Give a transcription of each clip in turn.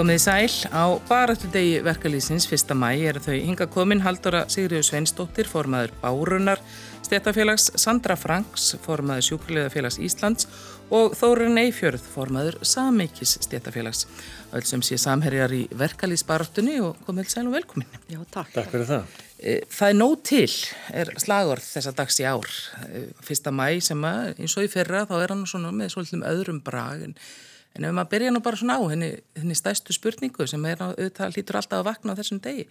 Komið í sæl á baráttu degi verkalýsins 1. mæ eru þau hinga komin Haldóra Sigriður Sveinsdóttir, formaður Bárunar, Stéttafélags Sandra Franks, formaður Sjúkliðafélags Íslands og Þórun Eifjörð, formaður Samikis Stéttafélags. Öll sem sé samherjar í verkalýsbaráttunni og komið sæl og velkomin. Já, takk. Takk fyrir það. Eh, það er nóg til, er slagorð þessa dags í ár. 1. mæ sem að eins og í fyrra þá er hann svona með svolítum öðrum brag en ef maður byrja nú bara svona á henni, henni stæstu spurningu sem er auðvitað lítur alltaf að vakna á þessum degi.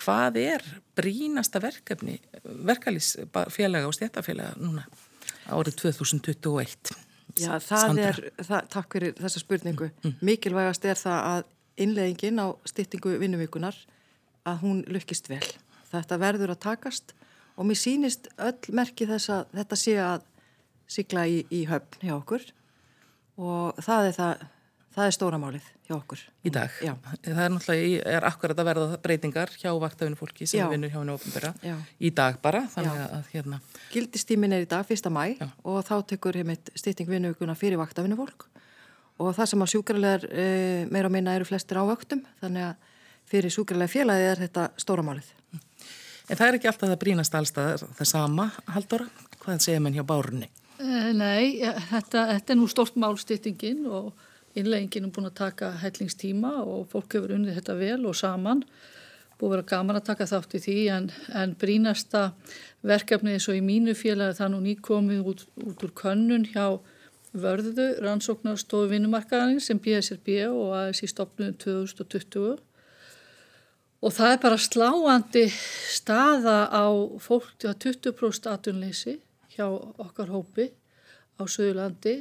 Hvað er brínasta verkefni, verkalýsfélaga og stjættafélaga núna árið 2021? Já, það Sandra. er, það, takk fyrir þessa spurningu. Mm. mm. Mikilvægast er það að innleggingin á styrtingu vinnuvíkunar að hún lukkist vel. Þetta verður að takast og mér sínist öll merki þess að þetta sé að sigla í, í höfn hjá okkur og það er, það, það er stóramálið hjá okkur. Í dag? Já. Það er náttúrulega, er akkurat að verða breytingar hjá vaktafinu fólki sem Já. vinnur hjá henni ofinbæra í dag bara, að hérna. Gildistímin er í dag, fyrsta mæ Já. og þá tekur heimitt stýtting vinnuguna fyrir vaktafinu fólk og það sem á sjúkrarlegar e, meira og minna eru flestir ávöktum, þannig að fyrir sjúkrarlega félagið er þetta stóramálið. En það er ekki alltaf það brínast allstað það sama, Halldóra? Hvað segir mann hjá bárunni? Eh, nei, þetta, þetta er nú stort málstýttingin og innleggingin er búin að taka hellingstíma og fólk hefur unnið þetta vel og saman. Búið að vera gaman að taka þátt í því en, en brínasta verkefni eins og í mínu félagi það nú nýkomið út, út úr könnun hjá vörðu rannsóknarstofu vinnumarkaðarinn sem BSRB og ASI stopnum 2020 og það er bara sláandi staða á fólk til að 20% atunleysi hjá okkar hópi á Suðurlandi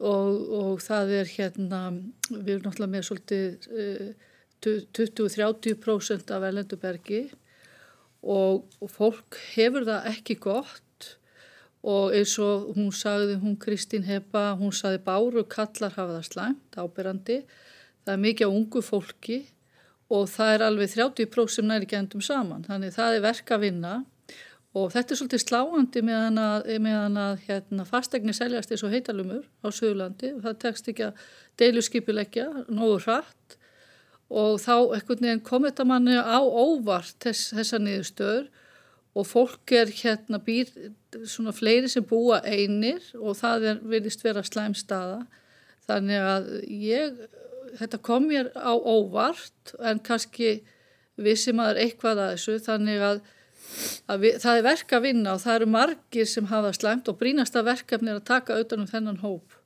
og, og það er hérna, við erum náttúrulega með svolítið uh, 20-30% af elendubergi og, og fólk hefur það ekki gott og eins og hún sagði, hún Kristín Hepa, hún sagði báru kallar hafa það slæmt, ábyrrandi, það er mikið á ungu fólki og það er alveg 30% sem næri gendum saman, þannig það er verk að vinna og þetta er svolítið sláandi meðan að, með að hérna, fastegni seljast eins og heitalumur á Suðurlandi. Og það tekst ekki að deilu skipilegja nógu hratt. Og þá kom þetta manni á óvart þess, þessa niðurstöður. Og fólk er hérna býr svona fleiri sem búa einir og það er, vilist vera slæmstaða þannig að ég, þetta kom mér á óvart en kannski vissi maður eitthvað að þessu. Þannig að Við, það er verk að vinna og það eru margir sem hafa slæmt og brínasta verkefni er að taka auðvitað um þennan hóp.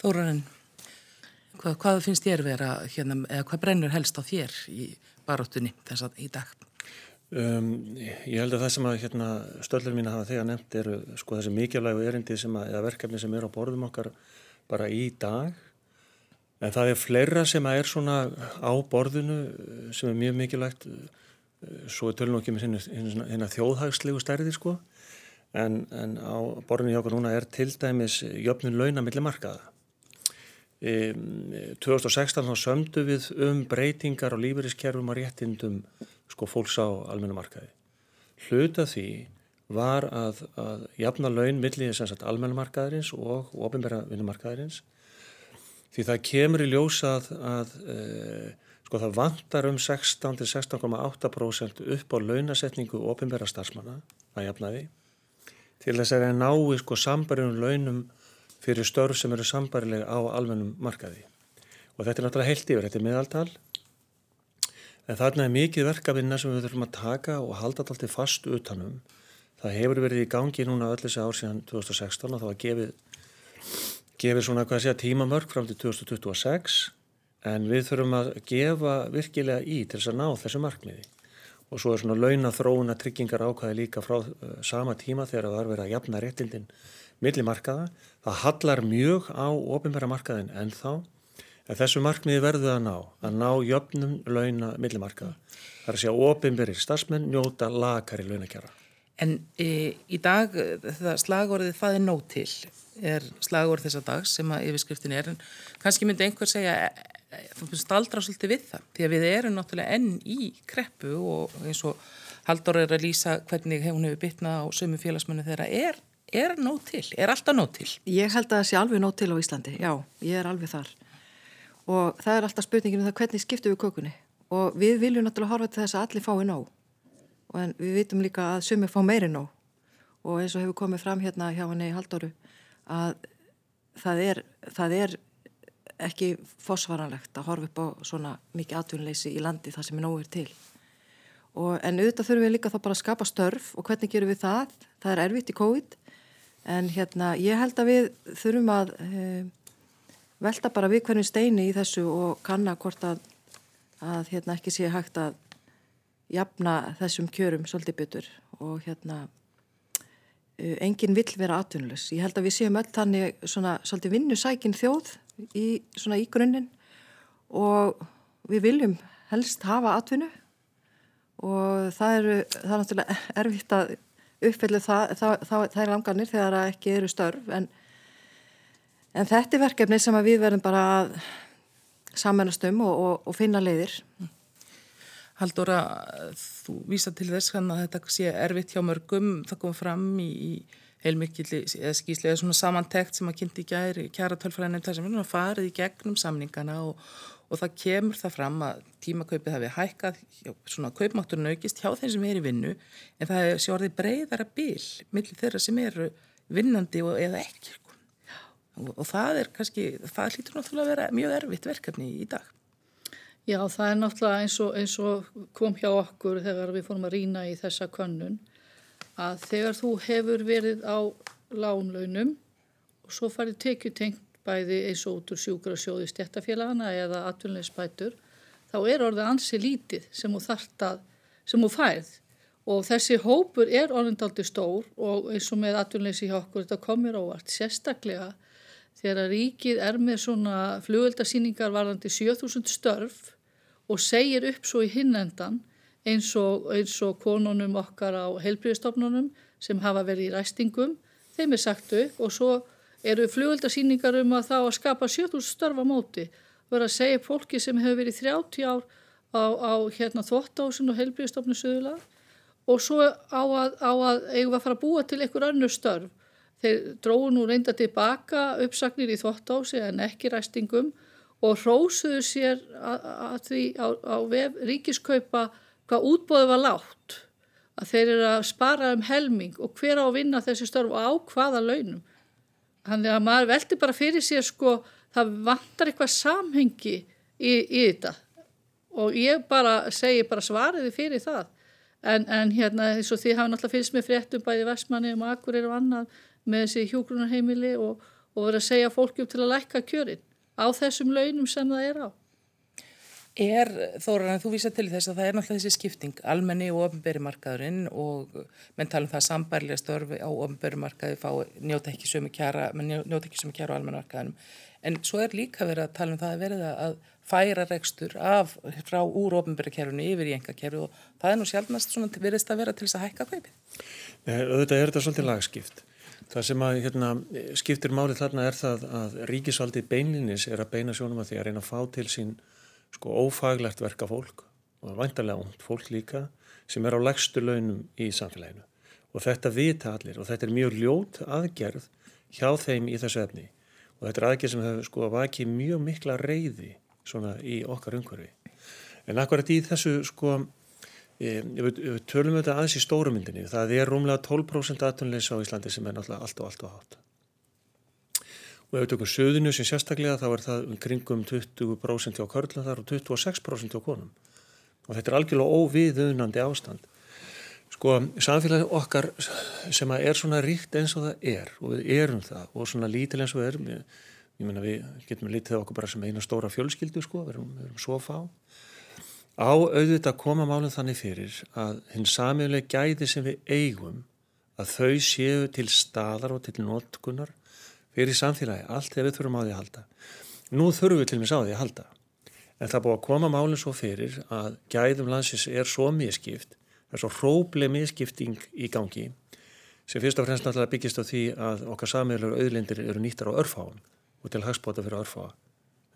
Þórarinn, hvað, hvað finnst þér vera hérna, eða hvað brennur helst á þér í baróttunni þess að í dag? Um, ég held að það sem að hérna, stöldur mín að hafa þegar nefnt eru sko þessi mikilvægu erindi sem að, eða verkefni sem eru á borðum okkar bara í dag en það er fleira sem að er svona á borðinu sem er mjög mikilvægt svo er tölun okkur með hérna þjóðhagslegu stærði sko en, en á borðinu hjá okkur núna er til dæmis jöfnun launa millir markaða. E, 2016 þá sömdu við um breytingar á lífeyriskerfum og réttindum sko fólks á almenna markaði. Hluta því var að, að jafna laun millir almenna markaðarins og ofinbæra vinnumarkaðarins því það kemur í ljósa að, að e, Sko það vantar um 16-16,8% upp á launasetningu ofinbæra starfsmanna að jafnaði til þess að það nái sko sambariðum launum fyrir störf sem eru sambarilega á almennum markaði. Og þetta er náttúrulega heilt yfir, þetta er meðaltal. En þarna er mikið verkafinna sem við þurfum að taka og halda alltaf fast utanum. Það hefur verið í gangi núna öll þessi ár síðan 2016 og það var gefið, gefið svona hvað sé að tímamörk fram til 2026 en við þurfum að gefa virkilega í til þess að ná þessu markmiði og svo er svona launathróuna tryggingar ákvæði líka frá uh, sama tíma þegar það var verið að jafna réttildin millimarkaða. Það hallar mjög á ofinbæra markaðin en þá en þessu markmiði verður að ná að ná jöfnum launa millimarkaða. Það er að segja ofinbæri starfsmenn njóta lakari launakjara. En e, í dag það slagorðið það er nóg til er slagorð þessa dag sem að yfirskriftin er en kannski myndi einhver segja staldra svolítið við það því að við erum náttúrulega enn í kreppu og eins og Haldur er að lýsa hvernig hún hefur bytnað á sömu félagsmennu þeirra er, er nóg til, er alltaf nóg til. Ég held að það sé alveg nóg til á Íslandi, já, ég er alveg þar. Og það er alltaf spurningin um það hvernig skiptum við kökunni? Og við viljum náttúrulega horfa til þess að allir fái nóg. En við vitum líka að sumi fá meiri nóg. Og eins og hefur komið fram hérna hjá henni í Haldóru að það er, það er ekki fósvaranlegt að horfa upp á svona mikið atvinnleysi í landi það sem er nógur til og, en auðvitað þurfum við líka þá bara að skapa störf og hvernig gerum við það? Það er erfitt í COVID en hérna ég held að við þurfum að e, velta bara við hvernig steini í þessu og kanna hvort að, að hérna ekki sé hægt að jafna þessum kjörum svolítið byttur og hérna e, enginn vill vera atvinnlus. Ég held að við séum öll þannig svona svolítið vinnusækin þjóð í, í grunninn og við viljum helst hafa atvinnu og það eru, það er náttúrulega erfitt að uppfyllu það, það, það, það er langanir þegar það ekki eru störf en, en þetta er verkefni sem við verðum bara að samanast um og, og, og finna leiðir. Haldóra, þú vísa til þess að þetta sé erfitt hjá mörgum, það kom fram í, í heilmikið skýslega svona samantekt sem að kynnti í kjæra tölfræðinum þar sem við erum farið í gegnum samningana og og það kemur það fram að tímakaupið hafi hækkað, svona kaupmátturinn aukist hjá þeim sem er í vinnu en það er sjórið breyðara bíl millir þeirra sem eru vinnandi og, eða ekki sko. og, og það er kannski, það hlýtur náttúrulega að vera mjög erfitt verkefni í dag. Já, það er náttúrulega eins og, eins kom hjá okkur þegar við fórum að rína í þessa könnun að þegar þú hefur verið á lánlaunum og svo farið tekjutengt bæði eins og út úr sjúkra sjóði stjættafélagana eða atvinnilegsbætur, þá er orðið ansi lítið sem þú þart að, sem þú færð. Og þessi hópur er orðindaldi stór og eins og með atvinnilegi hjá okkur þetta komir ávart sérstaklega þegar ríkið er með svona flugöldarsýningar varðandi 7000 störf og segir upp svo í hinnendan eins og, eins og konunum okkar á heilbríðstofnunum sem hafa verið í ræstingum, þeim er sagt upp og svo eru flugöldarsýningar um að þá að skapa 7000 störfa móti. Verða að segja fólki sem hefur verið 30 ár á, á hérna, þvóttásun og helbriðstofnu söðula og svo á að, á að eigum að fara að búa til einhver önnur störf. Þeir dróðu nú reynda tilbaka uppsagnir í þvóttási en ekki ræstingum og rósuðu sér að því á, á vef ríkiskaupa hvað útbóðu var látt að þeir eru að spara um helming og hver á að vinna þessi störf og á hvaða launum Þannig að maður veldi bara fyrir sér sko, það vantar eitthvað samhengi í, í þetta og ég bara segi bara svariði fyrir það. En, en hérna eins og því hafa náttúrulega fylgst með fréttum bæði Vestmanni og Akurir og annað með þessi hjógrunarheimili og, og verið að segja fólki upp til að lækka kjörin á þessum launum sem það er á. Er, Þóran, þú vísa til þess að það er náttúrulega þessi skipting, almenni og ofnbærimarkaðurinn og menn tala um það sambærlega störfi á ofnbærimarkaði fá njóta ekki sömu kjara, menn njóta ekki sömu kjara á almennamarkaðinum. En svo er líka verið að tala um það að verið að færa rekstur af, frá úr ofnbærikerfunu yfir í engakerfi og það er nú sjálfnast svona veriðst að vera til þess að hækka kaupið. Nei, auðvitað er þetta svolítið lagskipt. Það sem að hérna, skiptir málið þarna er það að ríkisvaldi beinlinis er að beina sjónum að því að reyna að fá til sín sko ófaglegt verka fólk og vantarlega ónt fólk líka sem er á legstu launum í samfélaginu. Og þetta vita allir og þetta er mjög ljót aðgerð hjá þeim í þessu efni. Og þetta er aðgerð sem hefur sko vakið mjög mikla reyði svona í okkar umhverfi. En akkurat í þessu sko e, við, við tölum þetta aðeins í stórumyndinni það er rúmlega 12% aðtunleisa á Íslandi sem er náttúrulega allt og allt og hátt og ef við tökum söðinu sem sérstaklega þá er það um kringum 20% á körla þar og 26% á konum. Og þetta er algjörlega óviðunandi ástand. Sko samfélagi okkar sem er svona ríkt eins og það er og við erum það og svona lítil eins og við erum ég menna við getum lítið okkur bara sem eina stóra fjölskyldu sko, við erum, við erum svo fá. Á auðvitað koma málum þannig fyrir að hinn samiðlega gæði sem við eigum að þau séu til staðar og til notkunar fyrir samfélagi, allt þegar við þurfum á því að halda. Nú þurfum við til og með sá því að halda. En það búið að koma málinn svo fyrir að gæðum landsins er svo miskipt, það er svo hrópleg miskipting í gangi sem fyrst og fremst náttúrulega byggist á því að okkar sammeðlur auðlindir eru nýttar á örfáum og til hagspota fyrir örfá.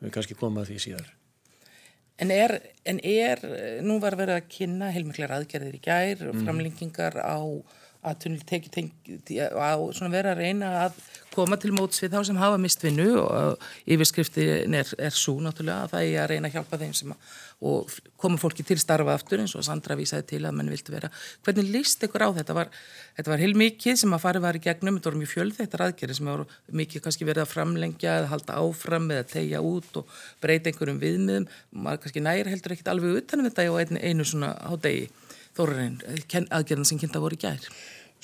Við kannski komum að því síðar. En er, en er, nú var verið að kynna heilmiklar aðgerðir í gær, mm. framlengingar á svona vera að reyna að koma til móts við þá sem hafa mistvinnu og yfirskriftin er, er svo náttúrulega að það er að reyna að hjálpa þeim sem að, og koma fólki til starfa aftur eins og Sandra vísaði til að mann vilti vera. Hvernig líst ykkur á þetta? Var, þetta var heil mikið sem að farið var í gegnum, þetta voru mjög fjöld þetta aðgerið sem voru mikið kannski verið að framlengja eða halda áfram eða tegja út og breyta einhverjum viðmiðum. Maður kannski næri heldur ekkit alveg utanum þetta og einu svona á degi þórarinn aðgerðan sem kynnta voru gær.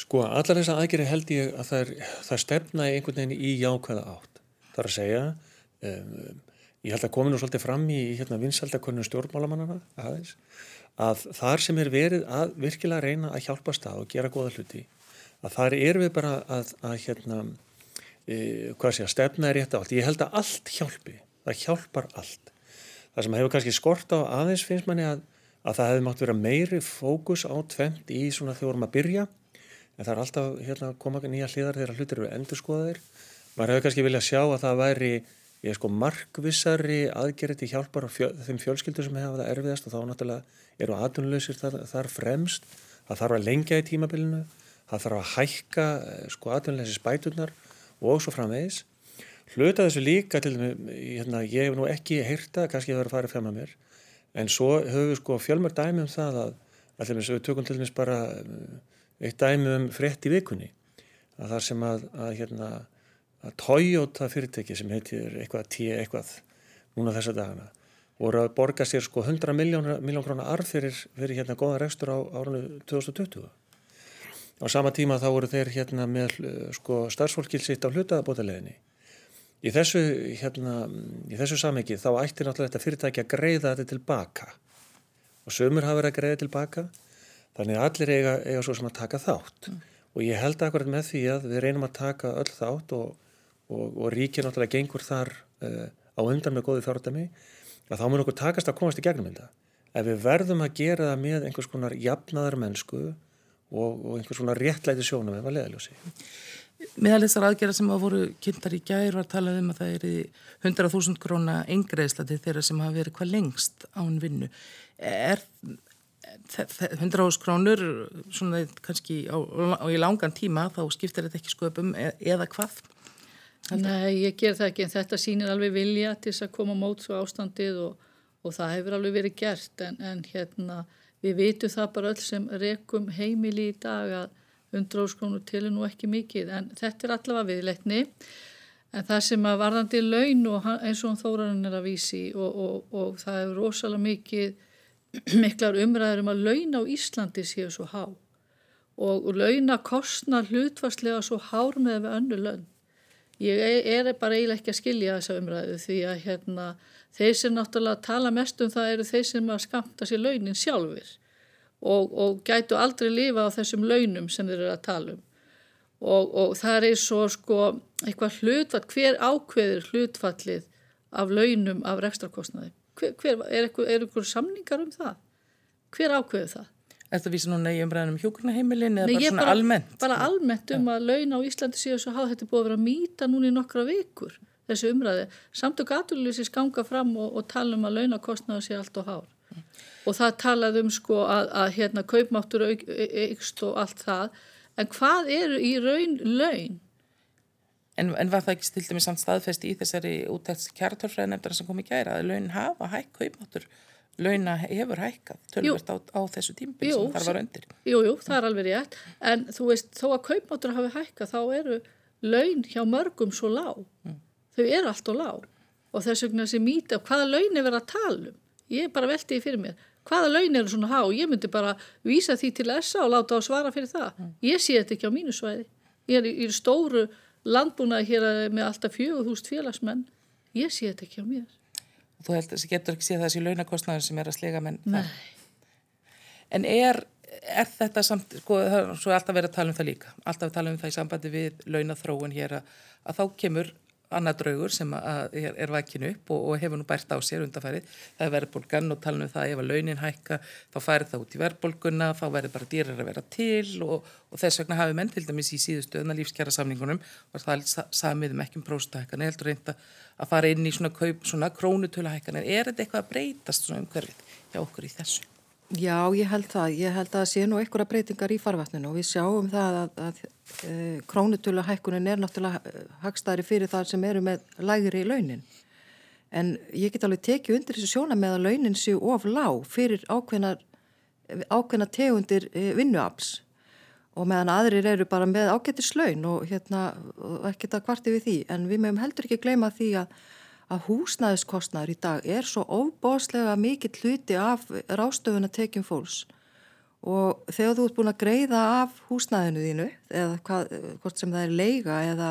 Sko, allar þess að aðgerði held ég að það, er, það stefna einhvern veginn í jákvæða átt. Það er að segja, um, ég held að komin og svolítið fram í hérna, vinsaldakonnum stjórnmálamannana aðeins, að þar sem er verið að virkilega reyna að hjálpa stað og gera goða hluti, að þar er við bara að, að hérna, e, hvað sé að stefna er rétt á allt. Ég held að allt hjálpi, það hjálpar allt. Það sem hefur kannski skort á aðeins finnst manni að, að það hefði mátt vera meiri fókus á tvent í svona þegar vorum að byrja en það er alltaf hérna, koma nýja hliðar þegar hlutir eru endurskoðaðir. Maður hefur kannski viljað sjá að það væri ég sko markvissari aðgerði til hjálpar á fjö, þeim fjölskyldu sem hefa það erfiðast og þá náttúrulega eru aðunlausir þar, þar fremst. Það þarf að lengja í tímabilinu, það þarf að hækka sko aðunleysi spætunar og svo framvegis. Hluta þessu líka til hérna, ég hef nú ekki heyrta, kannski það en svo höfum við sko fjölmör dæmi um það að, að við tökum til dæmis bara eitt dæmi um frétt í vikunni að það sem að, að, hérna, að Toyota fyrirtæki sem heitir eitthvað T eitthvað núna þessa dagana voru að borga sér sko 100 miljón krónar arf fyrir, fyrir hérna góða rekstur á árunni 2020 á sama tíma þá voru þeir hérna með sko starfsfólkil sitt á hlutaðabótaleginni í þessu hérna þessu samhengi þá ætti náttúrulega þetta fyrirtæki að greiða þetta tilbaka og sömur hafa verið að greiða tilbaka Þannig að allir eiga, eiga svo sem að taka þátt mm. og ég held akkurat með því að við reynum að taka öll þátt og, og, og ríkja náttúrulega gengur þar uh, á undan með góði fjárdami að þá mun okkur takast að komast í gegnum þetta. Ef við verðum að gera það með einhvers konar jafnaðar mennsku og, og einhvers konar réttlæti sjónum eða leðaljósi. Meðal þessar aðgerða sem að voru kynntar í gær var talað um að það er 100.000 króna eingreðsla til þeirra sem hafa verið hvað lengst án vinnu. Er 100 ás krónur svona kannski á, á í langan tíma þá skiptir þetta ekki sköpum e, eða hvað? Nei, ég ger það ekki en þetta sýnir alveg vilja til þess að koma mót svo ástandið og, og það hefur alveg verið gert en, en hérna við vitum það bara öll sem rekum heimili í dag að 100 ás krónur til er nú ekki mikið en þetta er allavega viðleitni. En það sem að varðandi laun og eins og þórarinn er að vísi og, og, og það er rosalega mikið miklar umræður um að launa á Íslandi séu svo há. Og launa kostna hlutvarslega svo hár með við önnu laun. Ég er bara eiginlega ekki að skilja þessa umræðu því að hérna, þeir sem náttúrulega tala mest um það eru þeir sem að skamta sér launin sjálfur og, og gætu aldrei lifa á þessum launum sem þeir eru að tala um. Og, og það er svo sko eitthvað hlutfall, hver ákveður hlutfallið af launum af rekstrakostnaði? hver, hver, er einhver samningar um það? Hver ákveðu það? Er þetta vísa núna í umræðinum hjókurnaheimilin eða Nei, bara svona bara, almennt? Bara almennt um að launa á Íslandi séu svo háð þetta búið að vera að mýta núna í nokkra vikur þessu umræði. Samtök aturlýsins ganga fram og, og tala um að launakostnaða sé allt og hár. Og það talað um sko að, að hérna kaupmáttur aukst og allt það. En hvað eru í raun laun? En, en var það ekki stildið með samt staðfest í þessari útækts kjartörfræðinefndara sem kom í gæra að launin hafa hækk kaupmáttur, launa hefur hækkað tölvert á, á þessu tímbil sem þar var undir. Jú, jú, það er alveg rétt en þú veist, þó að kaupmáttur hafi hækkað þá eru laun hjá mörgum svo lág, mm. þau eru allt og lág og þess vegna sem mýta hvaða laun er verið að tala um, ég bara veldið fyrir mér, hvaða laun eru svona há, ég myndi bara vísa því til SA og láta á svara fyrir það, mm. ég sé þetta ekki á mínu svæði, ég er í, stóru landbúnaði hér með alltaf fjögur húst félagsmenn. Ég sé þetta ekki á mér. Þú heldur getur ekki séð þessi launakostnaður sem er að slega menn En er, er þetta samt sko, það er alltaf verið að tala um það líka. Alltaf að tala um það í sambandi við launathróun hér að, að þá kemur annað draugur sem er, er vakinu upp og, og hefur nú bært á sér undanfærið það er verðbólgan og tala um það ef að launin hækka þá færi það út í verðbólguna þá verður bara dýrar að vera til og, og þess vegna hafi menn til dæmis í síðustu öðna lífskjara samningunum og það samið um ekki um próstahækkan ég heldur reynda að fara inn í svona, kaup, svona krónutöluhækkan er þetta eitthvað að breytast svona umhverfið hjá okkur í þessu? Já, ég held það. Ég held að það sé nú einhverja breytingar í farvatninu og við sjáum það að, að e, krónutölu hækkunin er náttúrulega hagstæri fyrir það sem eru með lægri launin. En ég get alveg tekið undir þessu sjóna með að launin séu of lág fyrir ákveðna, ákveðna tegundir e, vinnuafls og meðan aðrir eru bara með ágættis laun og, hérna, og ekkert að kvarti við því. En við meðum heldur ekki gleyma því að að húsnæðiskostnaður í dag er svo óbóslega mikill hluti af rástöfuna tekjum fólks. Og þegar þú ert búin að greiða af húsnæðinu þínu eða hvað, hvort sem það er leiga eða,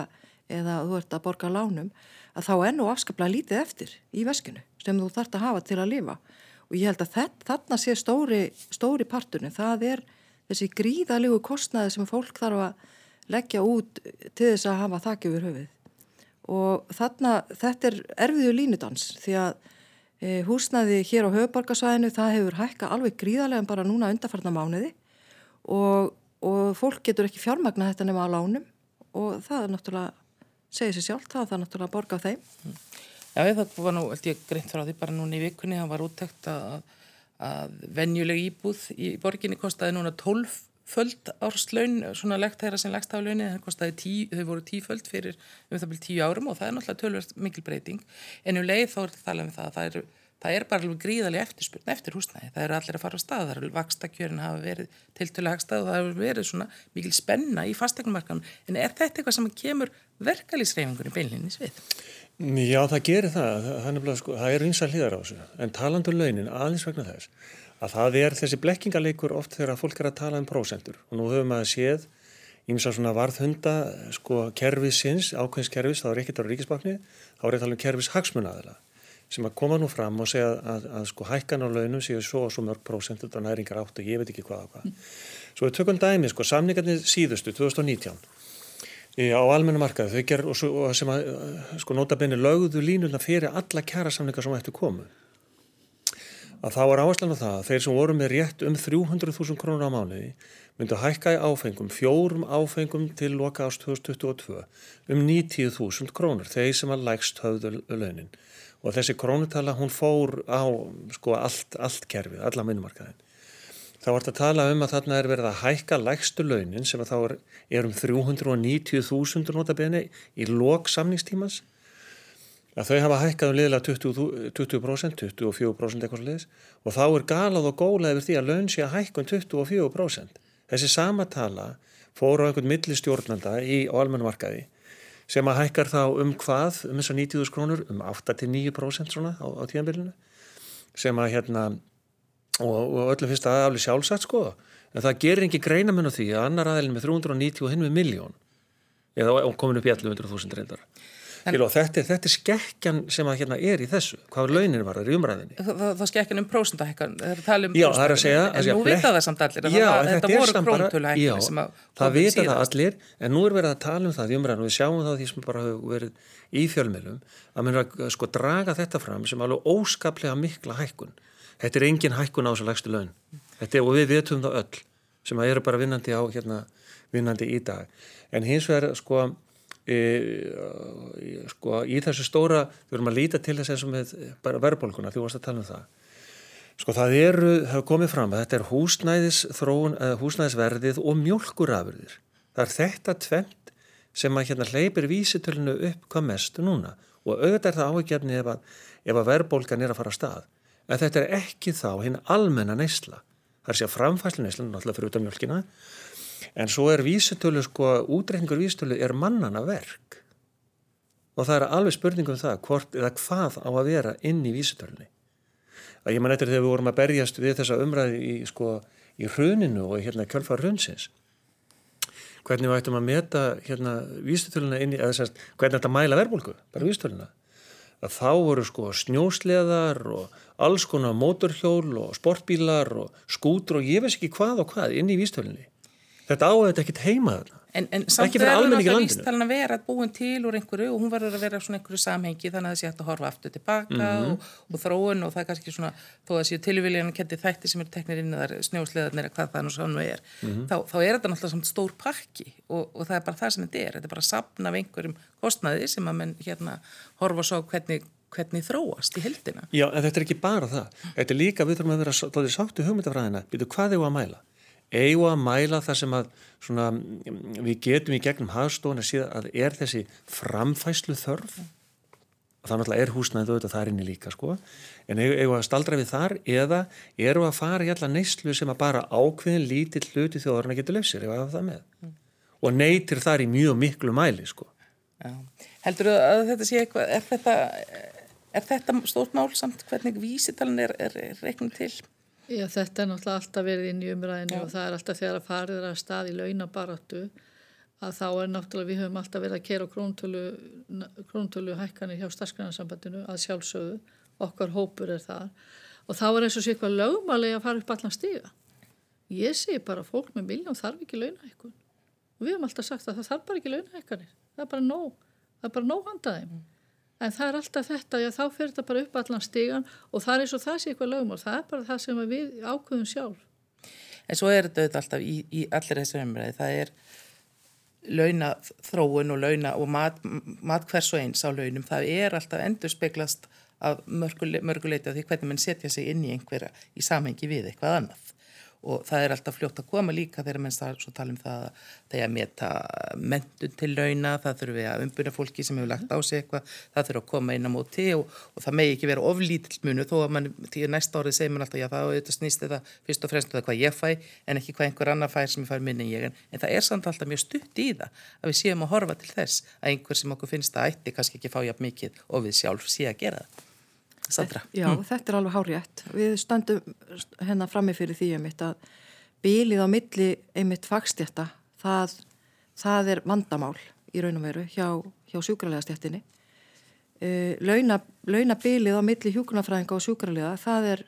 eða þú ert að borga lánum að þá ennu afskaplega lítið eftir í veskinu sem þú þart að hafa til að lifa. Og ég held að þarna sé stóri, stóri parturinn, það er þessi gríðalegu kostnæði sem fólk þarf að leggja út til þess að hafa þakki yfir höfuð og þarna, þetta er erfiðu línudans því að e, húsnaði hér á höfuborgarsvæðinu það hefur hækka alveg gríðarlega bara núna undarfarna mánuði og, og fólk getur ekki fjármagna þetta nema á lánum og það er náttúrulega, segir sér sjálf, það er náttúrulega að borga á þeim. Já, það var nú, held ég, greint frá því bara núna í vikunni, það var úttækt að, að venjuleg íbúð í borginni kostiði núna 12 föld árslaun, svona legt þeirra sem legst af launin, þau voru tíföld fyrir um það byrjum tíu árum og það er náttúrulega tölverst mikil breyting. En um leið þá er það talað um það að það er, það er bara gríðarlega eftirspurn eftir húsnæði, það eru allir að fara á stað, það eru vakstakjörin hafa verið tiltölu hagstað og það hefur verið svona mikil spenna í fastegnumarkanum en er þetta eitthvað sem kemur verkalýsreifingunni beinlinnis við? Já, það gerir það, það, það, sko, er eins að hlýðar á þessu, en talandu um launin aðeins vegna þess að það er þessi blekkingaleikur oft þegar fólk er að tala um prósendur og nú höfum við að séð ímsa svona varðhunda sko kerfisins, ákveðskerfis, þá er ekkert á ríkisbakni, þá er þetta alveg kerfis hagsmunaðila sem að koma nú fram og segja að, að, að sko hækkan á launum séu svo og svo mörg prósent og næringar átt og ég veit ekki hvað og hvað. Svo við tökum dæmi sko, samningarnir síðustu 2019 á almenna markaðu þau ger og, og sem að sko nota benni lögðu línuna fyrir alla kjæra samningar sem ættu komu að þá var áherslan á það að þeir sem voru með rétt um 300.000 krónur á mánuði myndu að hækka í áfengum, fjórum áfengum til loka ást 2022 um 90.000 krónur, þeir sem að lægst höfðu launin og þessi krónutala hún fór á sko allt, allt kerfið, alla minnmarkaðin. Þá vart að tala um að þarna er verið að hækka lægstu launin sem að þá er, er um 390.000 notabene í lok samningstímans að þau hafa hækkað um liðlega 20%, 20%, 24% eitthvað sliðis og þá er galað og góla yfir því að laun sé að hækka um 24%. Þessi sama tala fóru á einhvern millistjórnanda í almennumarkaði sem að hækkar þá um hvað um þessar 90.000 krónur um 8-9% svona á, á tíanbylunu sem að hérna og, og öllum finnst það alveg sjálfsagt sko en það gerir ekki greina mun á því að annar aðeilin með 390 og hinn með miljón eða komin upp í 1100.000 reyndar og þetta, þetta er skekkjan sem að hérna er í þessu, hvað launin var í umræðinni Það, það, það skekkjan um prósundahekkan það um já, það er að segja, en nú vita það samt allir já, það, þetta voru krónutöluhekkan sem að það vita það allir, en nú er verið að tala um það í umræðinu og við sjáum það því sem bara hefur verið í fjölmjölum, að mér er að sko draga þetta fram sem alveg óskaplega mikla hækkun, þetta er engin hækkun á þessu lægstu laun, þetta og við vitum það öll sem að eru bara vinnandi á hérna, vinnandi í dag. En hins vegar sko E, sko í þessu stóra við verðum að líta til þess eins og með bara verðbólkuna, því varst að tala um það. Sko það eru, það hefur komið fram að þetta er húsnæðis þróun húsnæðisverðið og mjölkurafurðir það er þetta tvent sem að hérna hleypir vísitölinu upp hvað mest núna. Og auðvitað er það áhugjefni ef að, að verðbólkan er að fara að stað. En þetta er ekki þá hinn almenna neysla. Það er sér framfæslu neysla náttúrulega fyrir út af mjölkina en svo er vísutölu sko, útreikningur vísutölu er mannana verk. Og það er alveg spurningum það hvort eða hvað á að vera inn í vísutölunni að ég man eftir þegar við vorum að berjast við þessa umræði í, sko, í hruninu og hérna kjölfar hrunsins. Hvernig við ættum að meta hérna vísutöluna inn í eða sérst, hvernig þetta mæla verbulgu, bara vísutöluna að þá voru sko snjósleðar og alls konar mótorhjól og sportbílar og skútur og ég veist ekki hvað og hvað inn í vísutölunni þetta áður ekkert heima þarna En, en samt verður náttúrulega vístalinn að vera búin til úr einhverju og hún verður að vera svona einhverju samhengi þannig að það sé hægt að horfa aftur tilbaka mm -hmm. og, og þróun og það er kannski svona þó að séu tilvíljan að kendi þætti sem eru teknir inn eða snjósleðarnir eða hvað það nú svona er mm -hmm. þá, þá er þetta náttúrulega svona stór pakki og, og það er bara það sem þetta er þetta er bara að sapna af einhverjum kostnaði sem að menn hérna horfa svo hvernig hvernig þróast í heldina. Já, en þetta er ekki bara það. Þetta er líka, við þurfum að vera svolítið sátt í hugmyndafræðina. Býtu, hvað það að mæla? Egu að mæla það sem að svona, við getum í gegnum hagstofun að síðan að er þessi framfæslu þörf og það náttúrulega er húsnæðið auðvitað þar inni líka sko en egu að staldra við þar eða eru að fara í alla neyslu sem að bara ákveðin lítill hluti þjóðarinn að geta löfsir ef að það með mm. og neytir þar í mjög miklu mæli sko. Heldur þú að þetta sé eitthvað, er þetta, er þetta stórt mál samt hvernig vísitalinn er, er, er reiknum til? Já, þetta er náttúrulega alltaf verið inn í umræðinu Já. og það er alltaf þegar að farið að stað í launabaratu að þá er náttúrulega við höfum alltaf verið að kera króntölu, króntölu hækkanir hjá starfsgrænarsambandinu að sjálfsögðu, okkar hópur er það og þá er eins og sé eitthvað lögmalegi að fara upp allan stíga. Ég sé bara fólk með miljón þarf ekki launahækkun og við höfum alltaf sagt að það þarf bara ekki launahækkanir, það er bara nóg, það er bara nóg handaðið. En það er alltaf þetta, já þá fyrir þetta bara upp allan stígan og það er eins og það sé eitthvað lögmál, það er bara það sem við ákvöðum sjálf. En svo er þetta alltaf í, í allir þessu umræði, það er launathróun og launa og mat, mat hvers og eins á launum, það er alltaf endur speglast af mörguleiti af því hvernig mann setja sig inn í einhverja í samhengi við eitthvað annað og það er alltaf fljótt að koma líka þegar menn tala um það að það er að meta mentun til launa, það þurfum við að umbuna fólki sem hefur lagt á sig eitthvað, það þurfum að koma inn á móti og, og það megi ekki vera oflítill munu þó að mann til næsta árið segir mann alltaf já það auðvitað snýst þetta fyrst og fremst um það hvað ég fæ en ekki hvað einhver annar fær sem ég fær minni en ég en, en það er samt alltaf mjög stutt í það að við séum að horfa til þess að einhver sem okkur finnst að ætti kannski ekki fá jafn mikið og við sjálf sé að gera það. Sandra. Já, mm. þetta er alveg hárétt. Við stöndum hérna framifyrir því einmitt að bílið á milli einmitt fagstjætta, það, það er vandamál í raun og veru hjá, hjá sjúkralega stjættinni. Uh, launa, launa bílið á milli hjúkunarfræðinga og sjúkralega, það er,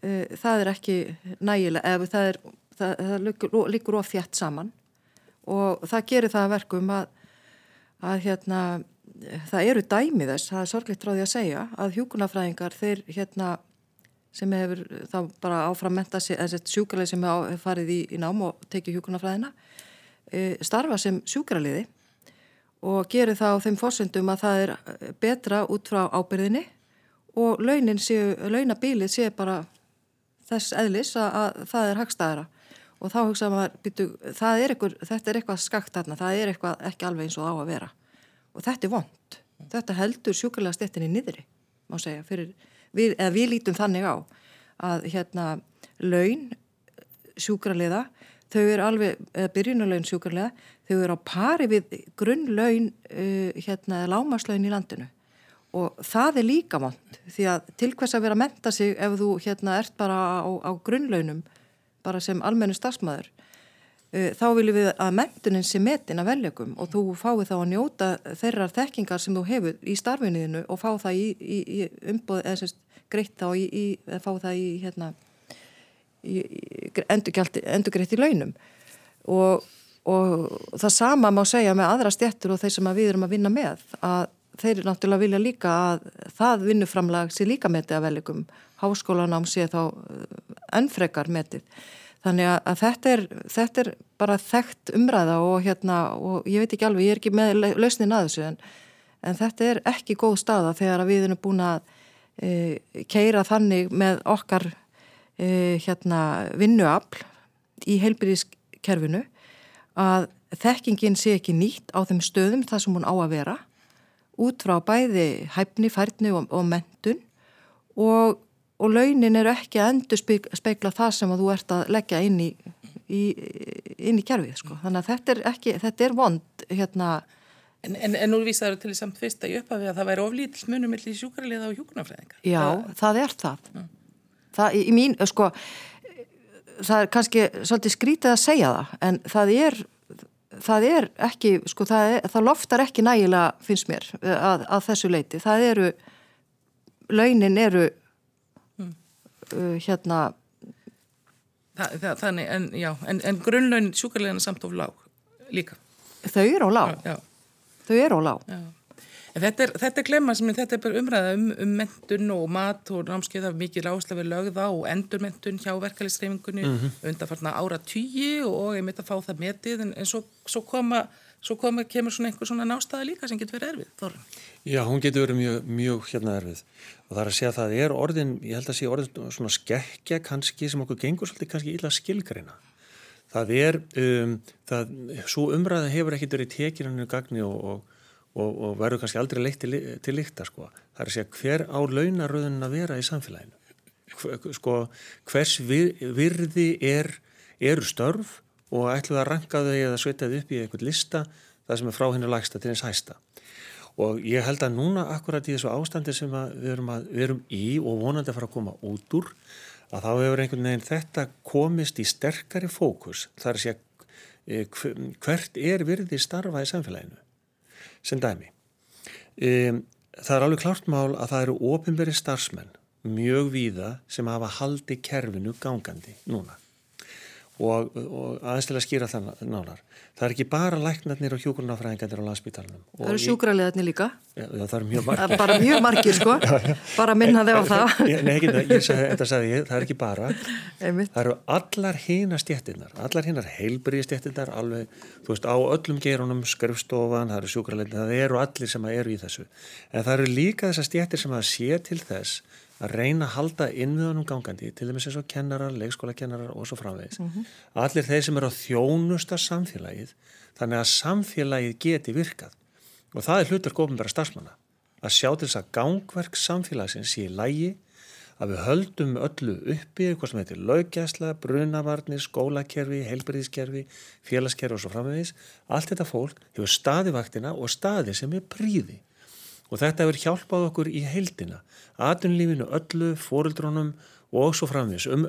uh, það er ekki nægilega, eða það, er, það, það líkur of þjætt saman og það gerir það verkum að, að hérna það eru dæmið þess, það er sorglitt því að segja að hjúkunarfræðingar þeir hérna sem hefur þá bara áframmenta sjúkralið sem hefur farið í, í nám og tekið hjúkunarfræðina e, starfa sem sjúkraliði og gerir það á þeim fórsöndum að það er betra út frá ábyrðinni og launabilið séu bara þess eðlis að, að það er hagstæðara. Og þá hugsa maður, býtu, er eitthvað, þetta er eitthvað skakt þarna, það er eitthvað ekki alveg eins og á að vera og þetta er vond. Þetta heldur sjúkarlega stettinni niðri, má segja, fyrir, við, eða við lítum þannig á að hérna laun sjúkrarlega, þau eru alveg, eða byrjunarlaun sjúkrarlega, þau eru á pari við grunnlaun, uh, hérna, lámaslaun í landinu og það er líka vond því að til hvers að vera að menta sig ef þú hérna ert bara á, á grunnlaunum bara sem almennu stafsmæður þá viljum við að mentunin sé metin að veljögum og þú fái þá að njóta þeirrar þekkingar sem þú hefur í starfinniðinu og fá það í, í, í umbóð eða semst greitt þá í, eða fá það í hérna endurgreitt í launum. Og, og það sama má segja með aðra stjættur og þeir sem við erum að vinna með að þeir náttúrulega vilja líka að það vinnuframlag sé líka metið að veljögum háskólanám sé þá ennfrekar metið Þannig að þetta er, þetta er bara þekkt umræða og, hérna, og ég veit ekki alveg, ég er ekki með lausnin að þessu en, en þetta er ekki góð staða þegar við erum búin að e, keira þannig með okkar e, hérna, vinnuafl í heilbyrðiskerfinu að þekkingin sé ekki nýtt á þeim stöðum þar sem hún á að vera út frá bæði hæfni, færni og, og mentun og og launin eru ekki að endur speikla það sem að þú ert að leggja inn í, í, inn í kjærfið sko. þannig að þetta er, ekki, þetta er vond hérna En, en, en nú vísaður til fyrst að ég uppafi að það væri oflítið munum millir í sjúkrarliða og hjúknarfræðingar. Já, það, það er það. Ja. Það í mín, sko, það er kannski svolítið skrítið að segja það, en það er, það er ekki, sko, það, er, það loftar ekki nægilega, finnst mér, að, að þessu leiti. Það eru, launin eru uh, hérna Þa, það, Þannig, en já, en, en grunnlaun sjúkarlegana samt of lág líka. Þau eru á lág. Já, já. Þau eru á lág. Já. Þetta er, þetta er glemma sem þetta er bara umræða um, um mentun og mat og námskeið af mikið ráðslega við lögða og endurmentun hjá verkefliðsreifingunni mm -hmm. undan farna ára tíu og ég mitt að fá það metið en, en svo, svo koma svo komur, kemur svona einhver svona nástaða líka sem getur verið erfið, Þorun. Já, hún getur verið mjög, mjög hérna erfið og það er að segja að það er orðin, ég held að sé orðin svona skekkja kannski sem okkur gengur svolítið kannski illa skilgreina. Það er, um, það, svo umræða hefur ekkert verið tekinu gagni og, og, og, og verður kannski aldrei leitt til, til líkta sko. Það er að segja hver á launaröðun að vera í samfélaginu. Sko, hvers vir, virði er, eru störf og ætluð að ranka þau eða svita þau upp í einhvern lista það sem er frá henni lagsta til hins hæsta og ég held að núna akkurat í þessu ástandi sem við erum, að, við erum í og vonandi að fara að koma út úr að þá hefur einhvern veginn þetta komist í sterkari fókus. Þar að segja e, hvert er virði starfa í samfélaginu? Sem dæmi. E, það er alveg klart mál að það eru ofinberi starfsmenn mjög víða sem hafa haldi kerfinu gangandi núna og, og aðeins til að skýra það nálar. Það er ekki bara læknarnir og hjókurnafræðingarnir á landsbytarnum. Það eru sjúkraliðarnir líka. Já, það eru mjög margir. Bara mjög margir sko, já, já. bara minna þau á það. Nei, ekki það, ég sagði, þetta sagði ég, það er ekki bara. Það eru allar hýna stjættinnar, allar hýnar heilbriði stjættinnar, alveg, þú veist, á öllum gerunum, skrfstofan, það eru sjúkraliðarnir, það eru allir sem eru í þessu. En það eru líka þessar stjættir sem að sé til þess að reyna að halda innviðanum gangandi til dæmis eins og kennarar, leikskólakennarar og svo framvegis. Mm -hmm. Allir þeir sem eru á þjónusta samfélagið þannig að samfélagið geti virkað og það er hlutur góðum starfsmanna að sjá til þess að gangverk samfélagsins sé í lægi að við höldum öllu uppi eitthvað sem heitir laugjæsla, brunavarnir, skólakerfi, heilbriðiskerfi, félagskerfi og svo framvegis. Allt þetta fólk hefur staðivaktina og staði sem er príði og þetta hefur hjálpað okkur í heildina aðunlífinu öllu, fóruldrónum og svo framvis, um,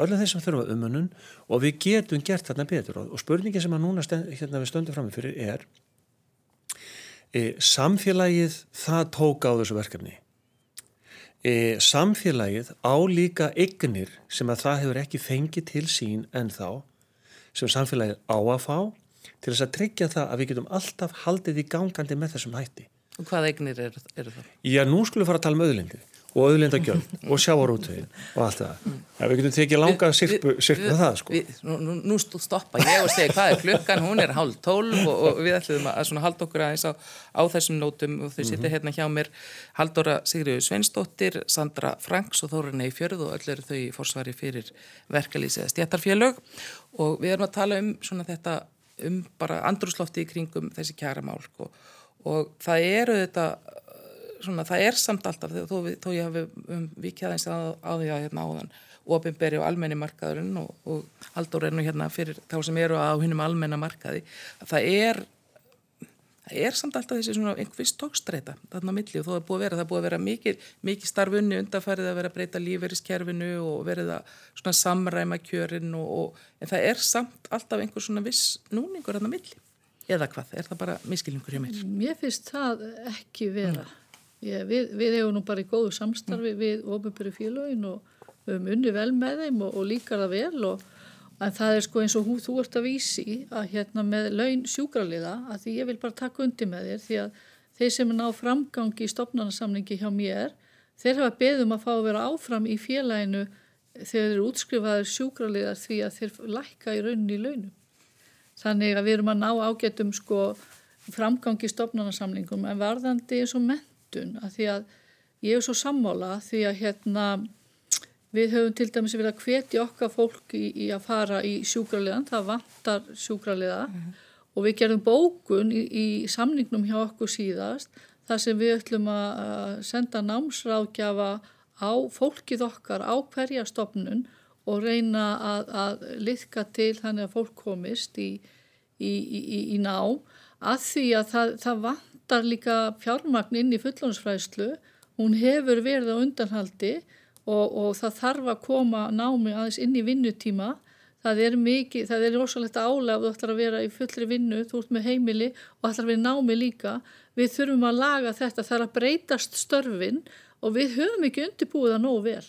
öllu þeir sem þurfa umunun og við getum gert þarna betur. Og spurningin sem að núna stend, hérna við stöndum fram með fyrir er e, samfélagið það tók á þessu verkefni. E, samfélagið á líka eignir sem að það hefur ekki fengið til sín en þá sem samfélagið á að fá til þess að tryggja það að við getum alltaf haldið í gangandi með þessum hætti Og hvað eignir eru er það? Já, nú skulum við fara að tala um auðlindi og auðlindagjöld og sjávarútvegin og allt það. Ja, við getum tekið langa sirpu með það, sko. Við, nú, nú stoppa ég og segja hvað er klukkan, hún er hálf tólf og, og við ætlum að svona halda okkur aðeins á, á þessum nótum og þau sitja mm -hmm. hérna hjá mér Haldóra Sigriður Sveinsdóttir, Sandra Franks og Þórun Eifjörð og öll eru þau í forsvari fyrir verkalýs eða stjættarfélög og við erum að tala um svona þetta um bara andrúslofti í kringum þessi kjæra mál, sko og það eru þetta svona, það er samt alltaf þó, þó ég hafi um, vikið aðeins á, á því að hérna áðan ofinberi og almenni markaðurinn og, og haldur nú hérna fyrir þá sem eru á hinnum almenna markaði það er það er samt alltaf þessi svona einhvers tókstreita þarna milli og þó er búið að vera það er búið að vera mikið, mikið starfunni undanfærið að vera að breyta líferiskerfinu og verið að svona samræma kjörin og, og en það er samt alltaf einhvers svona viss núningur þarna milli eða hvað, er það bara miskilningur hjá mér? Mér finnst það ekki vera mm. Ég, við, við hefum nú bara í góðu samstarfi mm. við ofinbyrju félagin og við höfum unni vel með þeim og, og líkar það vel og en það er sko eins og hú þú ert að vísi að hérna með laun sjúkraliða að því ég vil bara taka undi með þér því að þeir sem er ná framgangi í stopnarnasamlingi hjá mér þeir hafa beðum að fá að vera áfram í félaginu þegar þeir eru útskrifaður sjúkraliðar því að þeir lækka í rauninni í launum þannig að við erum að ná ágætum sko framgangi stopnarnasamlingum en varðandi eins og mentun að því að ég er svo sammála því að hérna við höfum til dæmis verið að hvetja okkar fólk í, í að fara í sjúkraliðan, það vantar sjúkraliða. Mm -hmm. og við gerum bókun í, í samningnum hjá okkur síðast þar sem við ætlum að senda námsráðgjafa á fólkið okkar á hverja stopnun og reyna að, að liðka til þannig að fólk komist í, í, í, í ná. Að því að það, það vantar líka fjármagn inn í fullónsfræslu hún hefur verið á undanhaldi og, og það þarf að koma námi aðeins inn í vinnutíma. Það er mikið, það er rosalegt álega þú ætlar að vera í fullri vinnu, þú ert með heimili og ætlar að vera námi líka. Við þurfum að laga þetta, það er að breytast störfin og við höfum ekki undirbúið það nógu vel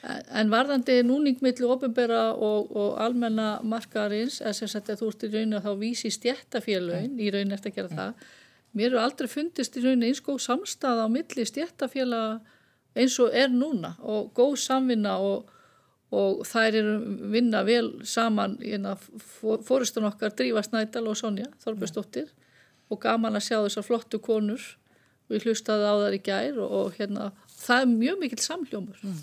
En varðandi núningmiðlu ofinbera og, og almenna markaðarins, þess að þú ert í rauninu að þá vísi stjættafélagin, í rauninu eftir að gera það, mér eru aldrei fundist í rauninu eins góð samstað á milli stjættafélag eins og er núna og góð samvinna og, og þær eru vinna vel saman hérna, fóristun okkar Drífa Snædal og Sonja Þorbjörnsdóttir og gaman að sjá þessar flottu konur. Ég hlustaði á þar í gær og, og hérna, það er mjög mikill samljómur mm.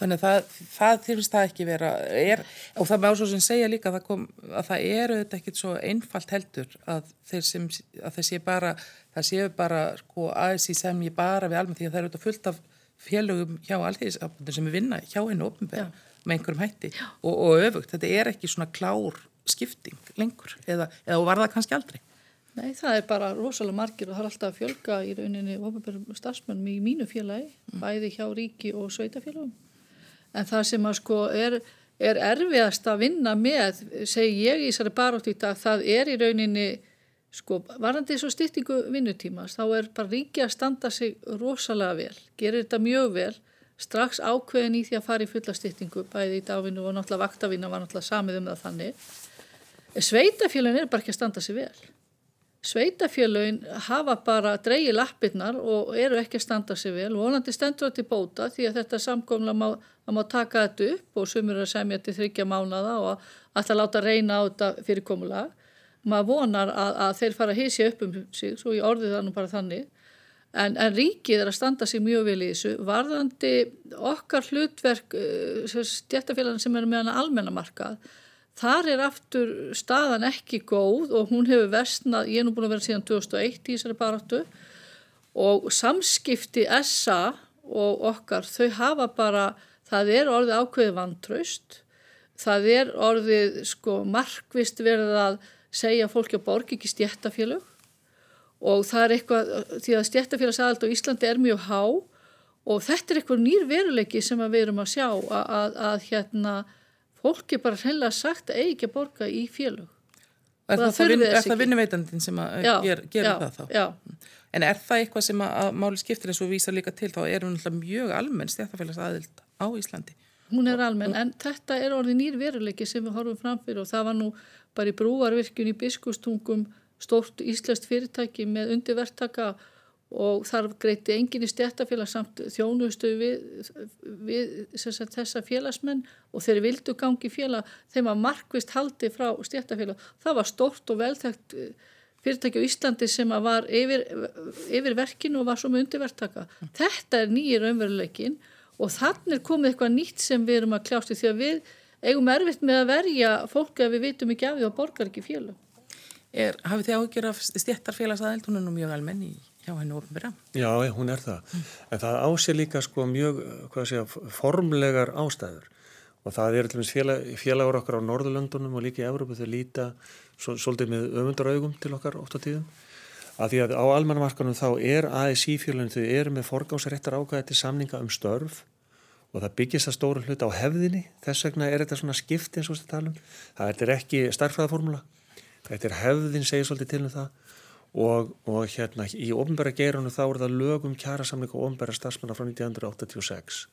Þannig að það, það þurfist það ekki vera er, og það með ásóðsum segja líka að það, kom, að það eru þetta ekkit svo einfalt heldur að þeir sem að það séu bara, það séu bara sko aðeins í sem ég bara við almennt því að það eru þetta fullt af félögum hjá alþýðisafnum sem er vinna hjá hennu ofnbæð með einhverjum hætti og, og öfugt, þetta er ekki svona klár skipting lengur eða, eða var það kannski aldrei? Nei, það er bara rosalega margir og það er alltaf að fjölga í rauninni ofnbæðum stafsmennum í mínu félagi, mm. bæði hjá ríki og sveitafélagum. En það sem að sko er, er erfiðast að vinna með, segi ég í þessari barótt í dag, það er í rauninni Sko, varandi þessu styrtingu vinnutímas, þá er bara ríki að standa sig rosalega vel, gerir þetta mjög vel, strax ákveðin í því að fara í fulla styrtingu, bæði í dagvinnu og náttúrulega vaktavinna var náttúrulega samið um það þannig. Sveitafélagin er bara ekki að standa sig vel. Sveitafélagin hafa bara dreigi lappirnar og eru ekki að standa sig vel og volandi stendur þetta í bóta því að þetta samkomla má, má taka þetta upp og sumur að semja til þryggja mánada og alltaf láta reyna á þetta fyrirkomulega maður vonar að, að þeir fara að hísja upp um sig, svo ég orði það nú bara þannig. En, en ríkið er að standa sig mjög vel í þessu, varðandi okkar hlutverk stjættafélagin sem er meðan almennamarkað þar er aftur staðan ekki góð og hún hefur vestnað, ég er nú búin að vera síðan 2001 í þessari baráttu. Og samskipti SA og okkar, þau hafa bara það er orðið ákveði vantraust það er orðið sko markvist verið að segja fólki að borg ekki stjættafélög og það er eitthvað, því að stjættafélagsaðald á Íslandi er mjög há og þetta er eitthvað nýr veruleiki sem við erum að sjá að, að, að hérna fólki bara hreinlega sagt eigi ekki að borga í félög. Er það, það, vin, er það vinnuveitandin sem að já, ger, gera já, það þá? Já. En er það eitthvað sem að máli skiptir eins og vísa líka til þá er hún mjög almenn stjættafélagsaðald á Íslandi? Hún er almenn en þetta er orðið nýr veruleiki sem við horfum framfyrir og það var nú bara í brúarvirkjun í biskustungum stórt íslenskt fyrirtæki með undirvertaka og þar greiti engin í stjættafélag samt þjónustu við, við sagt, þessa félagsmenn og þeir vildu gangi félag þeim að markvist haldi frá stjættafélag. Það var stórt og velþægt eh, fyrirtæki á Íslandi sem var yfir, yfir verkinu og var svo með undirvertaka. Þetta er nýjir umveruleikin og þannig er komið eitthvað nýtt sem við erum að kljást í því að við eigum erfitt með að verja fólk ef við vitum ekki af því að borgar ekki. Er, hafið þið ágjör af stjættarfélagsaðeld, hún er nú mjög almenni hjá hennu ofnbæra? Já, hún er það. Mm. En það ásér líka sko mjög, að, formlegar ástæður og það er til dæmis félag, félagur okkar á Norðurlöndunum og líka í Európa þau líta svo, svolítið með öfundraugum til okkar oft á tíðum. Að því að á almannamarkanum þá er ASI félagin þau eru með forgásaréttar ákvæði til samninga um störf og það byggist að stóru hlut á hefðinni. Þess vegna er þetta svona skipt eins og þetta talum það er ekki starfræðaformula þetta er hefðin segir svolítið til um það. Og, og hérna í ofnbæra geiranu þá er það lögum kjærasamling og ofnbæra starfsmanna frá 1986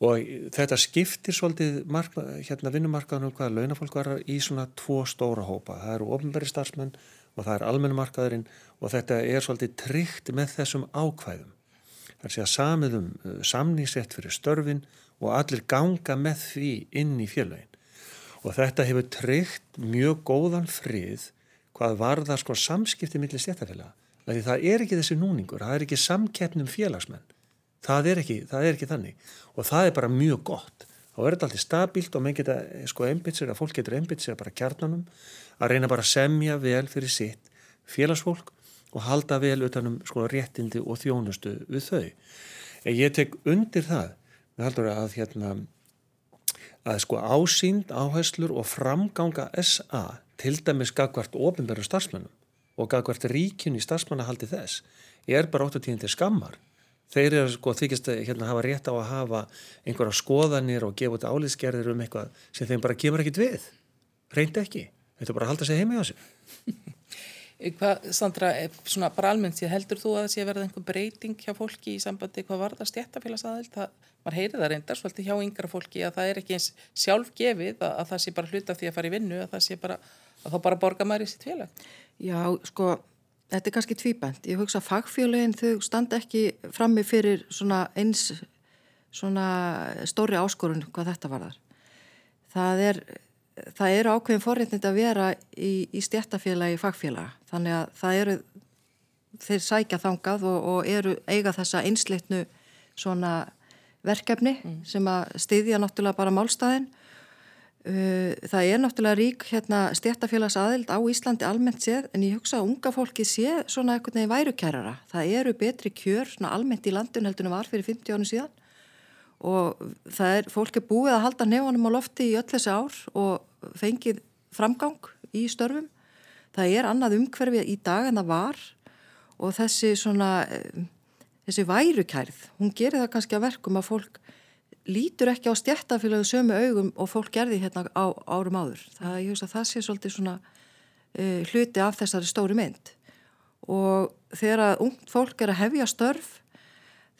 og þetta skiptir svolítið marka, hérna vinnumarkaðunum hvaða launafólk var í svona tvo stóra hópa. Það eru ofnbæri starfsmenn og það er almennumarkaðurinn og þetta er svolítið tryggt með þessum ákvæðum þar sé að samiðum uh, samnísett fyrir störfin og allir ganga með því inn í fjölaugin. Og þetta hefur treykt mjög góðan frið hvað varðar sko samskipti millir stjættafélaga. Það er ekki þessi núningur, það er ekki samkeppnum félagsmenn. Það er ekki, það er ekki þannig. Og það er bara mjög gott. Þá er þetta alltaf stabílt og menn geta sko einbitsir, að fólk getur einbitsir bara kjarnanum að reyna bara að semja vel fyrir sitt félagsfólk og halda vel utanum sko réttindi og þjónustu við þau. En ég tek undir það, við haldur að hérna að sko ásýnd, áherslur og framganga SA til dæmis gagvart ofinverðu starfsmennum og gagvart ríkjun í starfsmannahaldi þess er bara 8-10 til skammar. Þeir eru sko þykist að hérna, hafa rétt á að hafa einhverja skoðanir og gefa út álýðsgerðir um eitthvað sem þeim bara kemur ekkit við. Reyndi ekki. Þetta er bara að halda sig heimi á sig. Hvað, Sandra, svona bara almennt séð, heldur þú að það sé að verða einhver breyting hjá fólki í sambandi hvað var það stjættafélagsaðild? Man heyri það reyndar svolítið hjá yngra fólki að það er ekki eins sjálf gefið að, að það sé bara hluta því að fara í vinnu, að það sé bara, að þá bara borga maður í sitt félag. Já, sko, þetta er kannski tvíbænt. Ég hugsa fagfélagin þau standa ekki frammi fyrir svona eins svona stóri áskorun hvað þetta var þar. Það er, það eru ákveðin forréttind að vera í, í stjættafélagi fagfélaga þannig að það eru þeir sækja þangað og, og eru eiga þessa einslitnu svona verkefni mm. sem að styðja náttúrulega bara málstæðin Uh, það er náttúrulega rík hérna, stjættafélags aðild á Íslandi almennt séð en ég hugsa að unga fólki sé svona eitthvað nefn værukærara. Það eru betri kjör svona almennt í landun heldur en var fyrir 50 ánum síðan og það er, fólk er búið að halda nefnum á lofti í öll þessi ár og fengið framgang í störfum. Það er annað umhverfið í dag en það var og þessi svona, eh, þessi værukærð, hún gerir það kannski að verkum að fólk lítur ekki á stjættafélagi sömu augum og fólk gerði hérna á árum áður. Það, ég hugsa að það sé svolítið svona uh, hluti af þessari stóri mynd og þegar að ungt fólk er að hefja störf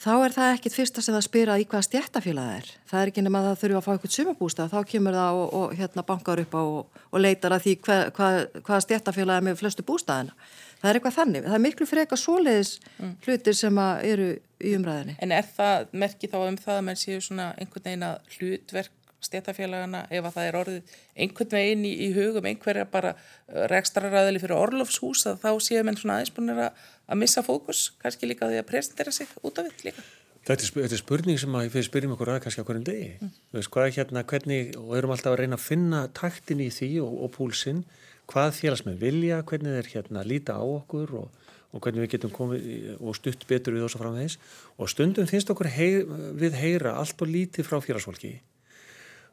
þá er það ekkit fyrsta sem það spyrja í hvaða stjættafélag það er. Það er ekki nema að það þurfa að fá eitthvað sumabústað, þá kemur það og, og hérna bankar upp á og, og leitar að því hvað, hvað, hvaða stjættafélag er með flestu bústaðina það er eitthvað þannig, það er miklu freka svoleiðis mm. hlutir sem eru í umræðinni. En er það, merkið þá um það að menn séu svona einhvern veginn að hlutverk stéttafélagana ef að það er orðið einhvern veginn í, í hugum einhverja bara uh, rekstraræðili fyrir orlofshús að þá séu menn svona aðeins búin að, að missa fókus, kannski líka því að presentera sig út af því líka. Þetta er, þetta spurning sem að við spyrjum okkur að kannski á hverjum degi. Mm. Veist, hvað er hérna, hvernig, og erum alltaf að reyna að finna taktin í því og, og púlsinn hvað félagsmenn vilja, hvernig þeir hérna líta á okkur og, og hvernig við getum komið og stutt betur við þess að framvegis og stundum finnst okkur heyr, við heyra allt og lítið frá félagsfólki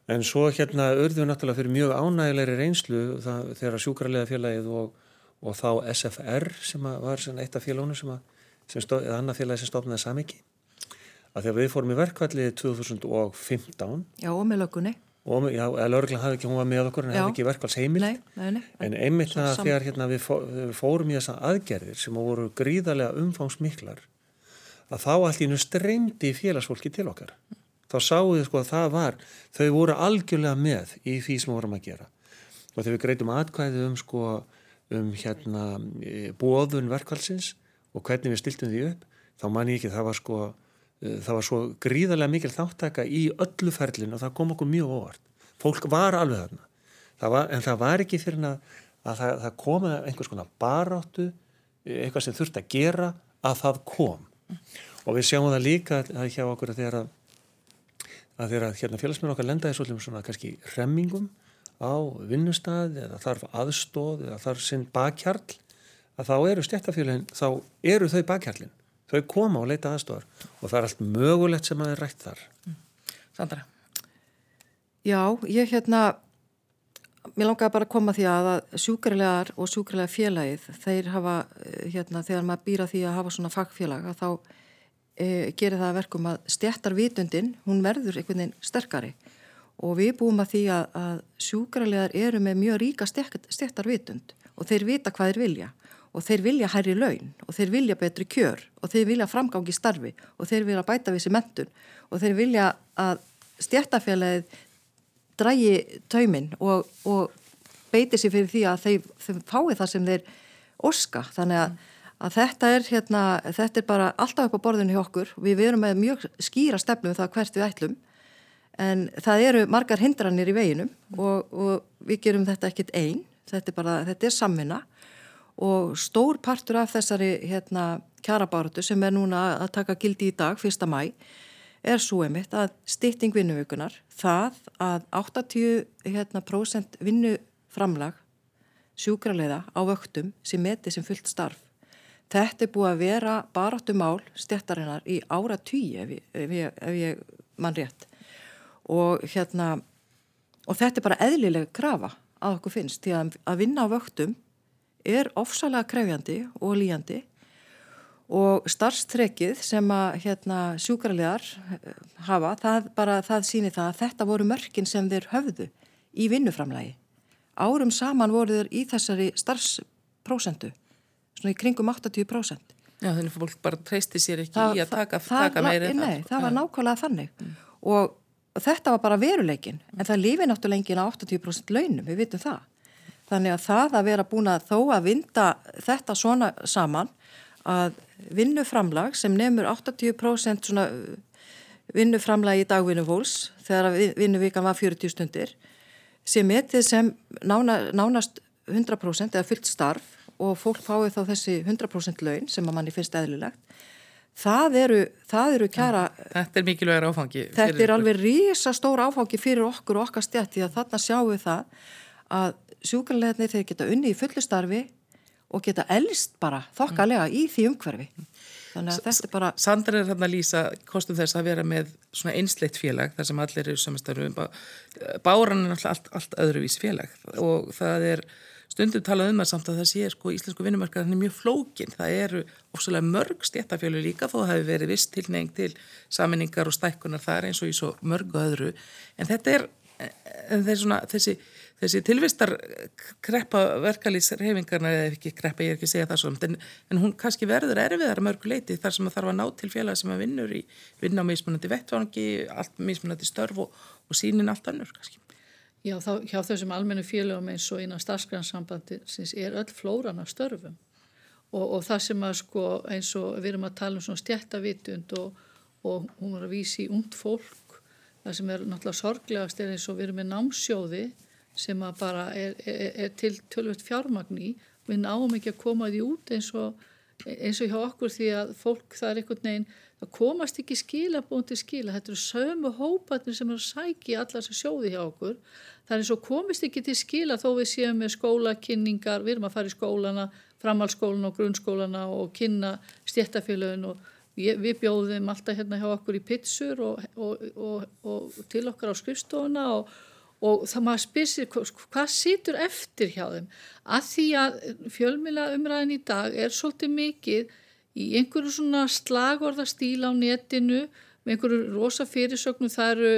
en svo hérna örðum við náttúrulega fyrir mjög ánægilegri reynslu það, þegar sjúkrarlega félagið og, og þá SFR sem var eitt af félagunum sem, sem stóð, eða annað félagi sem stofnaði samiki að þegar við fórum í verkvallið 2015 Já og með lökunni og já, lauruglan hafði ekki, hún var með okkur en hafði ekki verkvals heimilt en einmitt það sam... þegar hérna, við fórum í þessa aðgerðir sem voru gríðarlega umfangsmiklar að þá allt í nú streymdi félagsfólki til okkar þá sáum við sko að það var. Þau voru algjörlega með í því sem vorum að gera. Og þegar við greitum atkvæði um sko um hérna e, bóðun verkvalsins og hvernig við stiltum því upp þá man ég ekki það var sko Eh, það var svo gríðarlega mikil þáttaka í öllu ferlinu og það kom okkur mjög óvart. Fólk var alveg þarna. Það var, en það var ekki fyrir að, að það, það koma einhvers konar baráttu eh, eitthvað sem þurft að gera að það kom. Og við sjáum það líka að hjá okkur að þeirra að þeirra hérna, félagsmyndur okkar lendaði svolítið svona kannski remmingum á vinnustad eða þarf aðstóð eða þarf sinn bakkjarl að þá eru stjættafélagin þá eru þau bakkjarlin þau koma og leita aðstofar og það er allt mögulegt sem að er rætt þar. Sandra? Já, ég hérna mér langar bara að koma því að sjúkrilegar og sjúkrilega félagið þeir hafa, eh, hérna, þegar maður býra því að hafa svona fagfélag að þá e, gerir það verkum að stjættarvitundin, hún verður einhvern veginn sterkari. Og við búum að því að, að sjúkrilegar eru með mjög ríka stjættarvitund og þeir vita hvað þeir vilja. Og þeir vilja hærri laun og þeir vilja betri kjör og þeir vilja framgangi starfi og þeir vilja bæta við sér mentun og þeir vilja að stjættafélagið drægi tauminn og, og beiti sér fyrir því að þeir, þeir fái það sem þeir orska þannig að, að þetta er hérna, þetta er bara alltaf upp á borðinu hjá okkur við verum með mjög skýra stefnum um það hvert við ætlum en það eru margar hindranir í veginum og, og við gerum þetta ekkit einn þetta er bara, þetta er samvinna og stór partur af þessari hérna, kjarabáratu sem er núna að taka gildi í dag, 1. mæ, er svo emitt að stýtting vinnuvökunar, það að 80% hérna, vinnuframlag sjúkraleiða á vöktum sem meti sem fullt starf. Þetta er búið að vera baráttu mál stjættarinnar í ára tíu ef, ef, ef ég mann rétt. Og hérna og þetta er bara eðlilega krafa að okkur finnst því að, að vinna á vöktum er ofsalega krefjandi og líjandi. Og starfstrekkið sem að hérna, sjúkrarlegar eh, hafa, það bara það síni það að þetta voru mörkin sem þeir höfðu í vinnuframlægi. Árum saman voru þeir í þessari starfsprósentu, svona í kringum 80%. Já, þannig að fólk bara treysti sér ekki það, í að taka, taka meira en það. Nei, það var nákvæmlega þannig mm. og, og þetta var bara veruleikin, en það lifi náttúrulega engin á 80% launum, við vitum það. Þannig að það að vera búin að þó að vinda þetta svona saman að vinnuframlag sem nefnur 80% svona vinnuframlagi í dagvinnufólks þegar vinnuvikan var 40 stundir sem etið sem nána, nánast 100% eða fullt starf og fólk fái þá þessi 100% laun sem að manni finnst eðlilegt. Það eru, það eru kjara... Þetta er mikilvægur áfangi. Þetta er alveg rísa stór áfangi fyrir okkur og okkar stjætti að þarna sjáum við það að sjúkarlegarnir þeir geta unni í fullu starfi og geta elst bara þokkalega í því umhverfi. Þannig að þetta er bara... Sandra er hérna að lýsa kostum þess að vera með svona einsleitt félag þar sem allir eru samastöru. Báran er alltaf allt, allt öðruvís félag og það er stundum talað um að samt að það sé sko íslensku vinnumarkaðan er mjög flókin. Það eru ofsalega mörg stjættafjölu líka þó að það hefur verið vist tilneying til saminningar og stækkunar þar eins og í svo mörgu öðru. En þetta er, en svona, þessi þessi tilvistar kreppa verkalýsreifingarna eða ekki kreppa, ég er ekki að segja það svona en, en hún kannski verður erfiðar mörguleiti þar sem það þarf að ná til félag sem að vinnur í vinna á mismunandi vettvangi allt mismunandi störf og, og sínin allt annur kannski. Já, þá, hjá þessum almennu félagum eins og innan starfsgrænsambandi er öll flóran af störfum. Og, og það sem að sko eins og við erum að tala um svona stjættavitund og, og hún er að vísi í ungd fólk það sem er náttúrulega sorglegast er eins og við erum með námsjóði sem að bara er, er, er til tölvöld fjármagn í. Við náum ekki að koma því út eins og, eins og hjá okkur því að fólk það er einhvern veginn, það komast ekki skila búin til skila, þetta eru sömu hópatnir sem er að sækja allar sem sjóði hjá okkur, það er eins og komist ekki til skila þó við séum með skólakynningar, við erum að fara í skólana framhalskólana og grunnskólana og kynna stjættafélagin og ég, við bjóðum alltaf hérna hjá okkur í pitsur og, og, og til okkar á skrifstofuna og og það maður spyr sér hvað situr eftir hjá þeim? Að því að fjölmila umræðin í dag er svolítið mikið í einhverju svona slagorðastíl á netinu með einhverju rosa fyrirsögnum. Það eru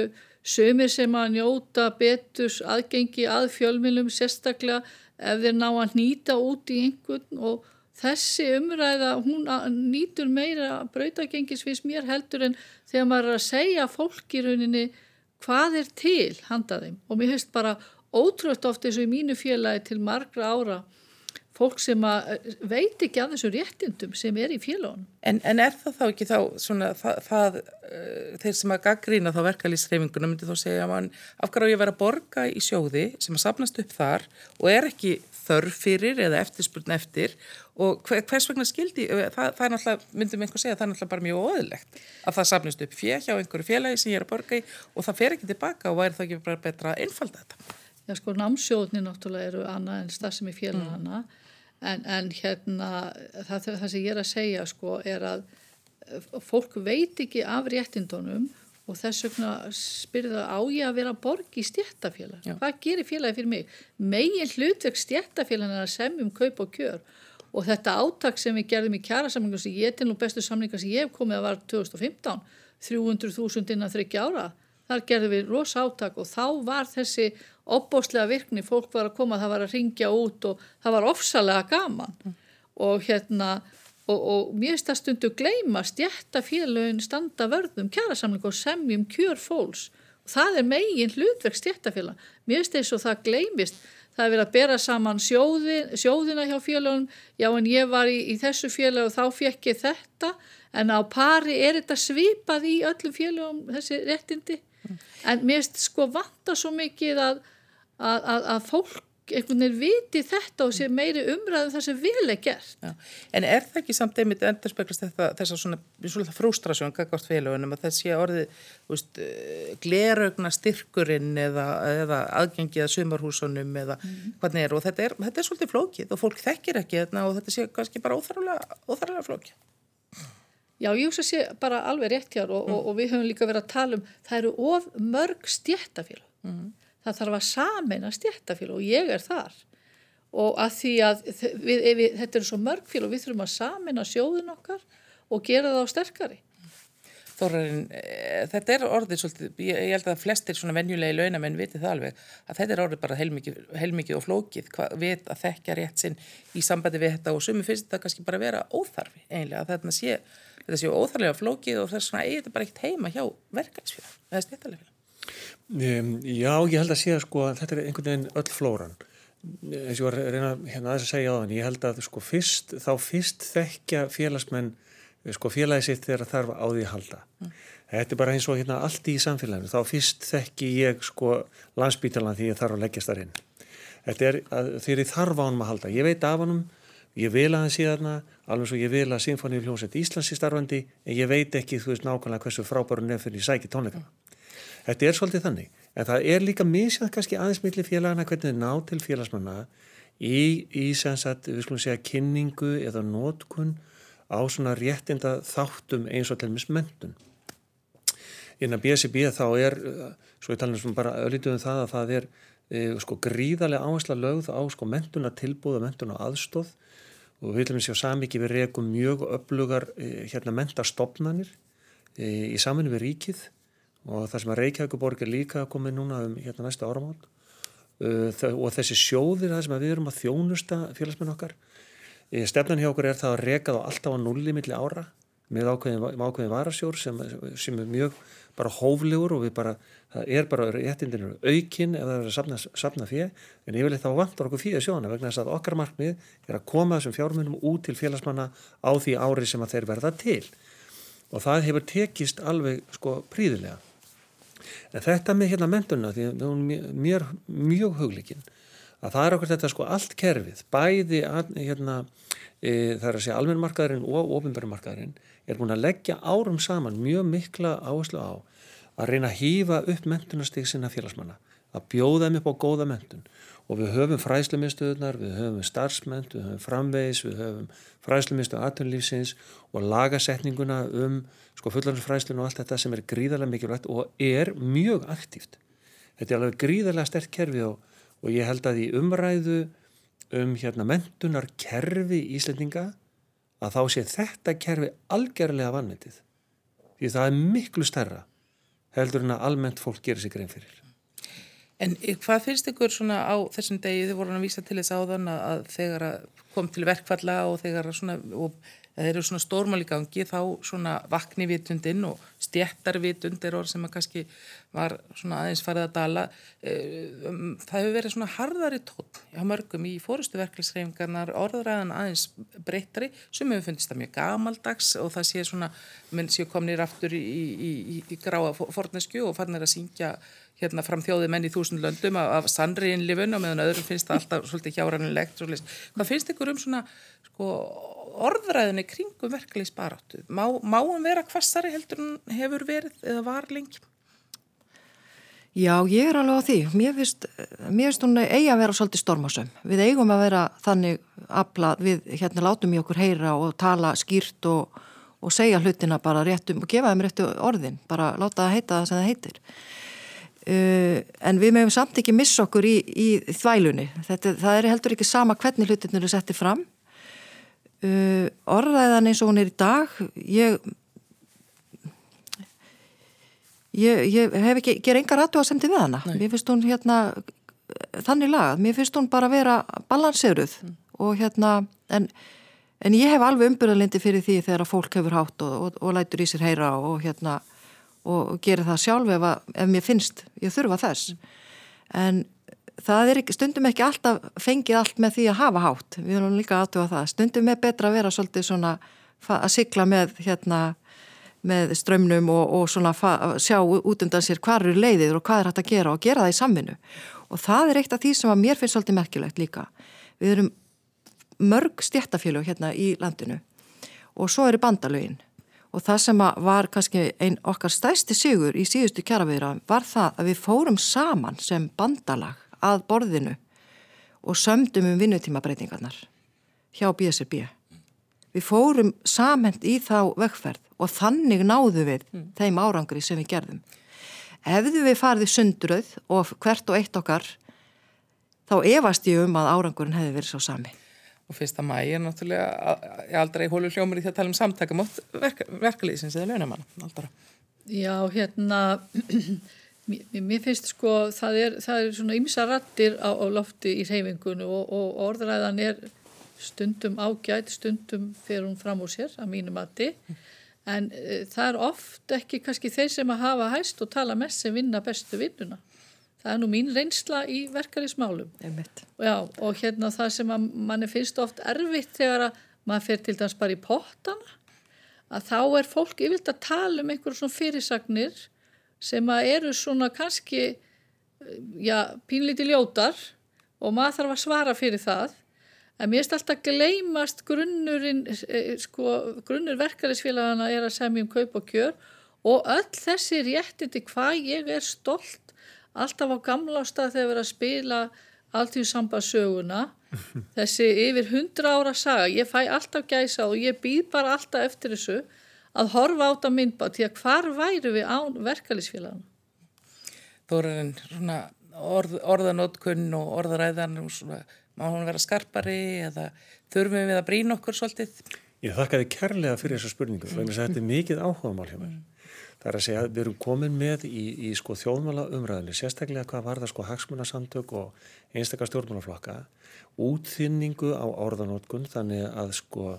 sömur sem að njóta betus aðgengi að fjölmilum sérstaklega ef þeir ná að nýta út í einhvern. Og þessi umræða hún nýtur meira brautagengis finnst mér heldur en þegar maður er að segja fólk í rauninni hvað er til handaðum og mér hefst bara ótrútt oft eins og í mínu félagi til margra ára fólk sem veit ekki að þessu réttindum sem er í félagunum. En, en er það þá ekki þá svona það, það uh, þeir sem að gaggrína þá verkalýsreifinguna myndi þá segja að mann afhverju að vera að borga í sjóði sem að sapnast upp þar og er ekki þörf fyrir eða eftirspurn eftir og hvers vegna skildi, það, það er náttúrulega, myndum einhver segja, það er náttúrulega bara mjög óðurlegt að það sapnast upp fjö hjá einhverju félagi sem ég er að borga í og það fer ekki tilbaka og væri það ekki bara betra að einfalda þetta. Já sko, námsjóðni náttúrulega eru annað en stað sem er félagana mm. En, en hérna það, það sem ég er að segja sko er að fólk veit ekki af réttindunum og þess vegna spyrða á ég að vera borg í stjættafélag. Hvað gerir félagi fyrir mig? Megin hlutverk stjættafélag er að semjum kaup og kjör og þetta áttak sem við gerðum í kjærasamlingu sem ég til nú bestu samlinga sem ég hef komið að var 2015, 300.000 innan þryggja ára. Þar gerðum við rosa áttak og þá var þessi opbóstlega virkni, fólk var að koma, það var að ringja út og það var ofsalega gaman. Mm. og hérna og, og mér finnst það stundu gleima stjættafélagin standa vörðum kjærasamling og semjum kjör fólks. Og það er megin hlutverk stjættafélag mér finnst þess að það gleimist það er verið að bera saman sjóði, sjóðina hjá félagunum, já en ég var í, í þessu félag og þá fekk ég þetta. En á pari er þetta svipað í öllum félagum þessi réttindi. En mér finnst sko vanta svo mikið að, að, að, að fólk einhvern veginn viti þetta og sé meiri umræðum það sem vil er gert. Já. En er það ekki samt einmitt endurspeglast þess að svona, svona frústrasjón kakvart félagunum að þessi orðið veist, eh, glerögna styrkurinn eða, eða aðgengið að sumarhúsunum eða mm hvernig er og þetta er, þetta er svolítið flókið og fólk þekkir ekki þetta og þetta sé kannski bara óþarlega flókið. Já, ég hugsa sé bara alveg rétt hér og, mm. og, og við höfum líka verið að tala um það eru of mörg stjættafélag. Mm það þarf að sameina stjættafél og ég er þar og að því að við, við, þetta eru svo mörgfél og við þurfum að sameina sjóðun okkar og gera það á sterkari. Þorrarinn, e, þetta er orðið svolítið, ég, held að flestir svona venjulegi launamenn viti það alveg, að þetta er orðið bara heilmikið, heilmikið og flókið, hvað vit að þekkja rétt sinn í sambandi við þetta og sumi finnst þetta kannski bara vera óþarfi einlega, að þetta sé, þetta sé óþarlega flókið og þess vegna eigi þetta bara ekkert heima hjá verkefnsfélag, eða stjættalega félag. Um, já, ég held að sé að sko að þetta er einhvern veginn öll flóran eins og ég var að reyna hérna aðeins að segja á þann ég held að sko fyrst, þá fyrst þekkja félagsmenn sko félagi sitt þegar þarf á því að halda. Mm. Þetta er bara eins og hérna allt í samfélaginu. Þá fyrst þekki ég sko landsbítalan því ég þarf að leggjast þar inn. Þetta er þegar ég þarf á hann að halda. Ég veit af hann, ég vil að hann síðan alveg svo ég vil að Sinfoníu hljómsett Íslands í starfandi en ég veit ekki þú veist nákvæmlega hversu frábæru nefn fyrir sæki tónleikana. Þetta er svolítið þannig. En það er líka misjað kannski aðeins millir félagana hvernig þið ná til félagsmanna í, í sagt, við skulum segja kynningu eða nótkun á svona réttinda þáttum eins og til mismöndun. Innan BSB þá er, svo ég tala um bara öllítuðum það að það er sko gríðarlega áhersla lögð á sko mentuna tilbúða, mentuna aðstóð og við viljum sjá samvikið við rekum mjög öflugar e, hérna mentarstofnanir e, í saminu við ríkið. Og það sem að Reykjavíkuborg er líka komið núna um hérna næsta áramál og þessi sjóðir það sem við erum að þjónusta félagsmenn okkar stefnan hjá okkur er það að reka þá alltaf á nulli milli ára með ákveðin, ákveðin varasjór sem, sem er mjög bara hóflegur og við bara, það er bara réttindinu aukinn ef það er að sapna, sapna fyrir en vil eitthvað vantar okkur fyrir sjóðana vegna þess að okkar markmið er að koma þessum fjármunum út til félagsmanna á því ári sem að þeir verða til. Og það hefur tekist alveg sko príðilega En þetta með hérna mentunna, því að hún er mjög, mjög huglikinn, að það er okkur þetta sko allt kerfið, bæði hérna, e, það er að segja almennmarkaðurinn og ofinbærumarkaðurinn er búin að leggja árum saman mjög mikla áherslu á að reyna að hýfa upp mentunastík sinna félagsmanna, að bjóða þeim upp á góða mentun og við höfum fræslumistuðunar, við höfum starfsment, við höfum framvegis, við höfum fræslumistuð aðtunlífsins og lagasetninguna um sko fullarinsfræslun og allt þetta sem er gríðarlega mikilvægt og er mjög aktíft. Þetta er alveg gríðarlega stert kerfi og, og ég held að í umræðu um hérna mentunar kerfi íslendinga að þá sé þetta kerfi algjörlega vannmetið. Því það er miklu starra heldur en að almennt fólk gerir sig grein fyrir. En hvað finnst ykkur svona á þessum degi, þið voru að vísa til þess áðan að þegar kom til verkfalla og þegar svona, og það eru svona stórmál í gangi þá svona vaknivitundin og stjættarvitund er orð sem að kannski var svona aðeins farið að dala. Eh, um, það hefur verið svona harðari tótt á mörgum í fórustu verkefnisreifingarnar orðræðan aðeins breyttari. Sem hefur fundist það mjög gamaldags og það sé svona, menn séu komnir aftur í, í, í, í gráa fornesku og farnir að syngja hérna fram þjóði menn í þúsund löndum af, af sannriðinlifun og meðan öðrum finnst það alltaf svolítið hjáranilegt hvað finnst ykkur um svona sko, orðræðinni kringum verkefliðs baráttu má, má hann vera hvassari heldur hann hefur verið eða var lengi? Já, ég er alveg á því. Mér finnst, mér finnst hún eigi að vera svolítið stormasum. Við eigum að vera þannig aflað, við hérna látum í okkur heyra og tala skýrt og, og segja hlutina bara réttum og gefa þeim réttu orðin, bara láta það heita það sem það heitir. Uh, en við meðum samt ekki missa okkur í, í þvælunni Þetta, það er heldur ekki sama hvernig hlutirnir er settið fram uh, orðræðan eins og hún er í dag ég ég, ég hef ekki ger engar aðtú að sendi við hana Nei. mér finnst hún hérna þannig lagað, mér finnst hún bara vera balanseruð mm. og hérna en, en ég hef alveg umbyrðalindi fyrir því þegar að fólk hefur hátt og, og, og lætur í sér heyra og hérna og gera það sjálf ef, að, ef mér finnst ég þurfa þess en það er ekki, stundum ekki alltaf fengið allt með því að hafa hátt. Við erum líka aðtuga það, stundum er betra að vera svolítið svona að sigla með hérna með strömmnum og, og svona sjá út undan sér hvað eru leiðir og hvað er hægt að gera og gera það í samvinnu. Og það er eitt af því sem að mér finnst svolítið merkilegt líka. Við erum mörg stjættafélög hérna í landinu og svo eru bandalögin. Og það sem var kannski einn okkar stæsti sigur í síðustu kjaraveira var það að við fórum saman sem bandalag að borðinu og sömdum um vinnutímabreitingarnar hjá BSRB. Við fórum samhend í þá vegferð og þannig náðu við mm. þeim árangri sem við gerðum. Hefðu við farið sundröð og hvert og eitt okkar þá efast ég um að árangurinn hefði verið svo sami og fyrsta mæ er náttúrulega aldrei hólu hljómar í því að tala um samtakamátt verk, verkalýsins eða launamann aldrei. Já, hérna mér finnst sko það er, það er svona ymsa rattir á, á lofti í reyfingunum og, og orðræðan er stundum ágætt, stundum fer hún fram úr sér að mínu mati. En e, það er oft ekki kannski þeir sem að hafa hæst og tala mest sem vinna bestu vinnuna. Það er nú mín reynsla í verkarísmálum og hérna það sem manni finnst oft erfitt þegar að maður fer til dæmis bara í pottana að þá er fólk yfirlt að tala um einhverjum svona fyrirsagnir sem að eru svona kannski já, pínlíti ljótar og maður þarf að svara fyrir það. En mér erst alltaf gleymast grunnurinn sko, grunnur verkefælisfélagana er að semja um kaup og kjör og öll þessi réttindi hvað ég er stolt alltaf á gamla ástað þegar við erum að spila alltíðsambasöguna þessi yfir hundra ára saga, ég fæ alltaf gæsa og ég býð bara alltaf eftir þessu að horfa át að myndba til að hvar væru við án verkefælisfélagana Þóraðin, svona orð, orðanótkunn og orðaræðan og svona, má hún vera skarpari eða þurfum við að brína okkur svolítið? Ég þakka þið kærlega fyrir þessa spurningu, mm. þannig að þetta er mikið áhuga mál hjá mér. Mm. Það er að segja að við erum komin með í, í sko þjóðmála umræðinni, sérstaklega hvað var það sko hagsmunasamtök og einstakar stjórnmálaflokka, útþynningu á orðanótkun, þannig að sko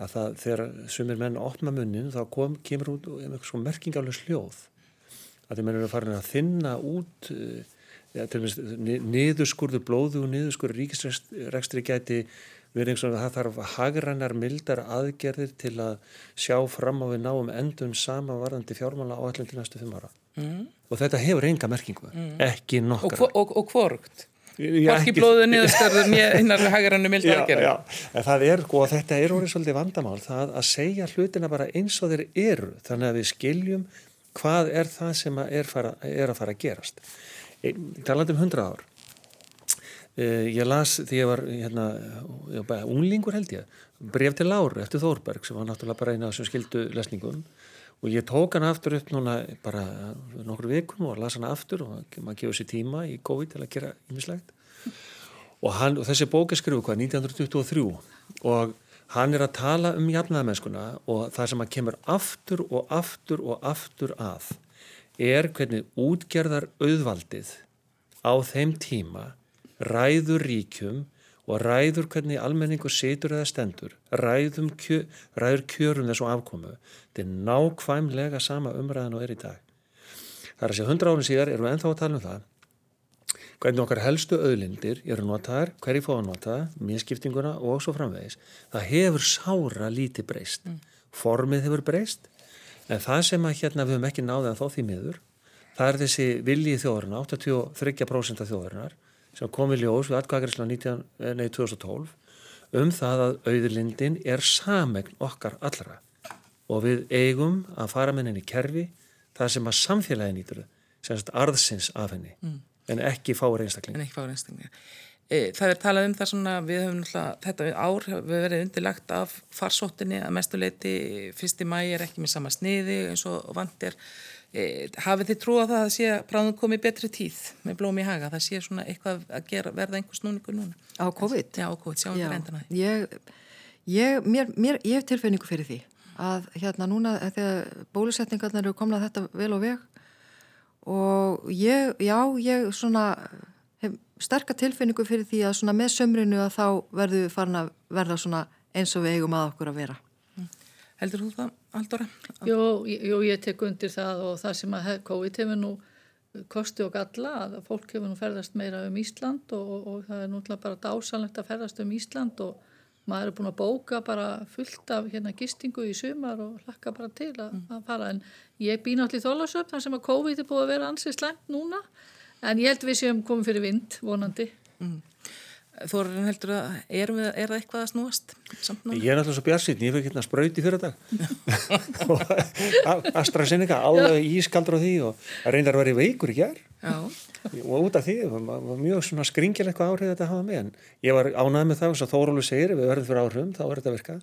að það, þegar sumir menn opna munnin þá kom, kemur út um eitthvað sko merkingálega sljóð að þeir mennur að fara að þinna út eh, ja, niðurskurður blóðu og niðurskurður ríkisrekstri gæti verið eins og það þarf hagrannar mildar aðgerðir til að sjá fram á við náum endun sama varðandi fjármála á allir til næstu fimm ára mm. og þetta hefur enga merkingu mm. ekki nokkra og, og, og hvorugt Hvorki blóðu niðurskurður með einar hagrannu mildar aðgerðir. Já, já, það er, og þetta er orðið svolítið vandamál það að segja hlutina bara eins og þeir eru þannig að við skiljum hvað er það sem að er, fara, er að fara að gerast. Talandi um hundra ár. Uh, ég las því ég var hérna, ég var unglingur held ég bref til Láru eftir Þórberg sem var náttúrulega bara eina sem skildu lesningum. og ég tók hann aftur upp núna bara nokkur vikum og las hann aftur og maður gefur sér tíma í COVID til að gera ýmislegt. Og, hann, og þessi bók er skrifuð hvað 1923 og Hann er að tala um jafnaðamennskuna og það sem að kemur aftur og aftur og aftur að er hvernig útgerðar auðvaldið á þeim tíma ræður ríkjum og ræður hvernig almenningu situr eða stendur, kjö, ræður kjörum þessu afkomu. Þetta er nákvæmlega sama umræðan og er í dag. Það er að sé hundra árin síðar erum við ennþá að tala um það hvernig okkar helstu auðlindir eru notaðar, hverji fóða notaða, minnskiptinguna og svo framvegis. Það hefur sára líti breyst. Mm. Formið hefur breyst, en það sem að hérna við höfum ekki náðið að þó því miður, það er þessi viljið þjóðurna, 83% af þjóðurnar, sem kom í ljós við atkvæðarisla 2012, um það að auðlindin er samegn okkar allra og við eigum að fara með henni í kerfi, það sem að samfélagi nýtur, semst arðsins af henni. Mm en ekki fáur einstaklingar. En ekki fáur einstaklingar. E, það er talað um það svona, við höfum náttúrulega, þetta ár við verið undirlagt af farsóttinni að mestuleiti, fyrsti mæ er ekki með sama sniði eins og vandir. E, hafið þið trú á það að sé að bráðum komið betri tíð með blóm í haga, það sé svona eitthvað að gera, verða einhvers núningu núna? Á COVID? Já, á COVID, sjáum við endan að því. Ég, ég, mér, mér, ég hef tilfinningu fyrir því að hérna núna þegar bólusetningarnar eru komnað þetta vel og veg og ég, já, ég svona hef sterkar tilfinningu fyrir því að svona með sömrinu að þá verður við farin að verða svona eins og við eigum að okkur að vera. Heldur þú það, Aldóra? Jú, jú, ég tek undir það og það sem að COVID hefur nú kosti og galla að fólk hefur nú ferðast meira um Ísland og, og, og það er núttilega bara dásanlegt að ferðast um Ísland og maður er búin að bóka bara fullt af hérna gistingu í sumar og hlakka bara til að, mm. að fara en ég býna allir þólasöp þar sem að COVID er búin að vera ansið slemt núna en ég held við séum komið fyrir vind vonandi mm. Þorðin heldur að er, er það eitthvað að snúast? Ég er náttúrulega svo bjarsinn, ég fikk hérna spröyti fyrir dag AstraZeneca, alveg ískaldur á því og reyndar að vera í veikur í gerð og út af því var mjög svona skringil eitthvað áhrif þetta að hafa með en ég var ánæð með það og Þórólu segir við verðum fyrir áhrifum þá er þetta að virka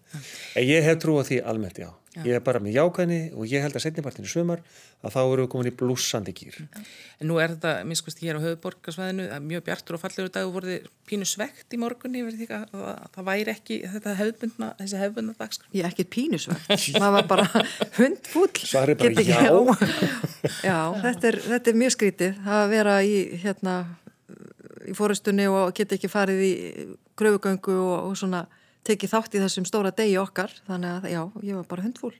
en ég hef trú á því almennt já, já. ég er bara með jákvæðni og ég held að setnipartinu sumar að þá eru við komin í blúsandi gýr En nú er þetta, minn skoðst hér á höfuborgarsvæðinu mjög bjartur og fallegur dag og voruð pínu svegt í morgunni að það væri ekki þetta hefðbundna þessi hefðbundna dagskraf Ég er ekki pínu svegt, það var bara hundfúll. Já, þetta er, þetta er mjög skrítið. Að vera í hérna í fóristunni og geta ekki farið í gröfugöngu og, og svona tekið þátt í þessum stóra degi okkar. Þannig að já, ég var bara hundfúl.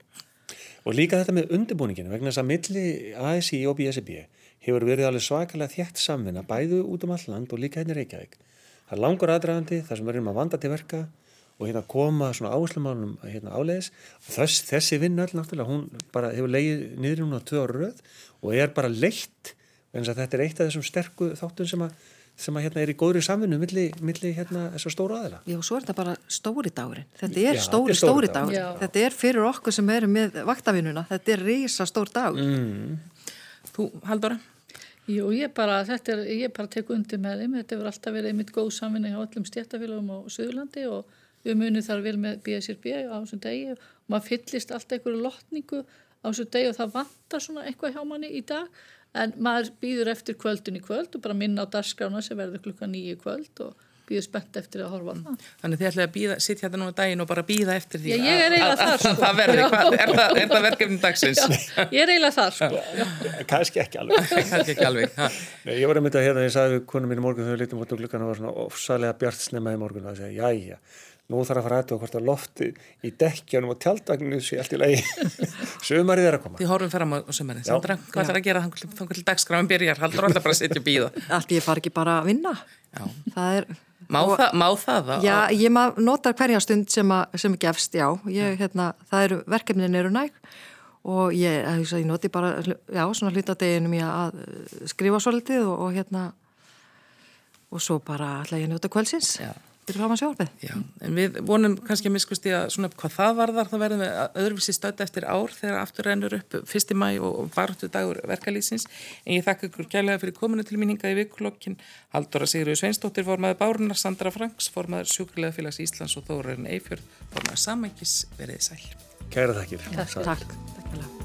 Og líka þetta með undirbúninginu vegna þess að milli ASI og BSB hefur verið alveg svakalega þjætt samvinna bæðu út um all land og líka henni hérna Reykjavík. Það er langur aðdragandi þar sem verðum að vanda til verka og hérna koma svona áherslumálunum hérna áleiðis. Þess, þessi vinn öll náttúrulega, hún bara hefur leið niður núna tvö ára röð og er bara leitt en þetta er eitt af þessum sterku þáttun sem að, sem að hérna er í góðri samvinnu milli, milli hérna þessar stóru aðila. Já, svo er þetta bara stóri dagurinn. Þetta er Já, stóri, stóri stóri dagurinn. dagur. Þetta er fyrir okkur sem erum með vaktavinnuna. Þetta er risa stór dagur. Mm. Þú, Haldóra? Jú, ég bara, þetta er, ég bara tek undir með þeim, þetta hefur alltaf verið einmitt góð samvinni hjá öllum stjættafélagum á Suðurlandi og við munum þar vel með BSRB á þessum degi og maður fyllist alltaf einhverju lotningu á þessum degi og það vantar svona eitthvað hjá manni í dag en maður býður eftir kvöldin í kvöld og bara minna á dagskrána sem verður klukka nýju kvöld og býður spennt eftir að horfa á það. Þannig þið ætlaði að býða, sitt hérna núna daginn og bara býða eftir því Já, ég er eiginlega að- að- þar, sko. að Það Já. hvað, er, það, er það verkefni dagsins? Ég er eiginlega þar sko. Já. Kannski ekki alveg. Kannski ekki alveg. Nei, ég var að mynda hérna, ég sagði við konum mín í morgun þegar við lítum út á glukkan og var svona ofsalega bjart snemma í morgun og það segja, jæja, nú þarf að fara aðtöða hvort að lofti í dekkjanum og tjaldvagninu sé allt í lagi. Sumarið er að koma. Því horfum fram á sömurinn. Já. Sandra, hvað ætlar að gera þannig til dagskráin byrjar? Haldur alltaf bara að sitja og býða. Allt ég far ekki bara að vinna. Já. Það er... Má, og- það, má það? að- Já, ég maður notar hverja stund sem, að, sem gefst, já. Ég, hérna, það eru, verkefnin eru næg og ég, ég, ég noti bara, já, svona hlutadeginum ég að eh, skrifa svolítið og, og hérna, og svo bara ætla ég að njóta kvöldsins. Já. Fyrir fram að sjálfið. Já, en við vonum kannski að miskusti að svona hvað það varðar, þá verðum við að öðruvísi stödd eftir ár þegar aftur rennur upp fyrsti mæ og vartu dagur verkalýsins. En ég þakka ykkur kærlega fyrir kominu til míninga í vikulokkin. Haldóra Sigurður Sveinsdóttir, formaður Bárunar, Sandra Franks, formaður Sjúkrilega félags Íslands og Þórarinn Eifjörð, formaður Samækis, verið sæl. Kæra þakkir. Takk.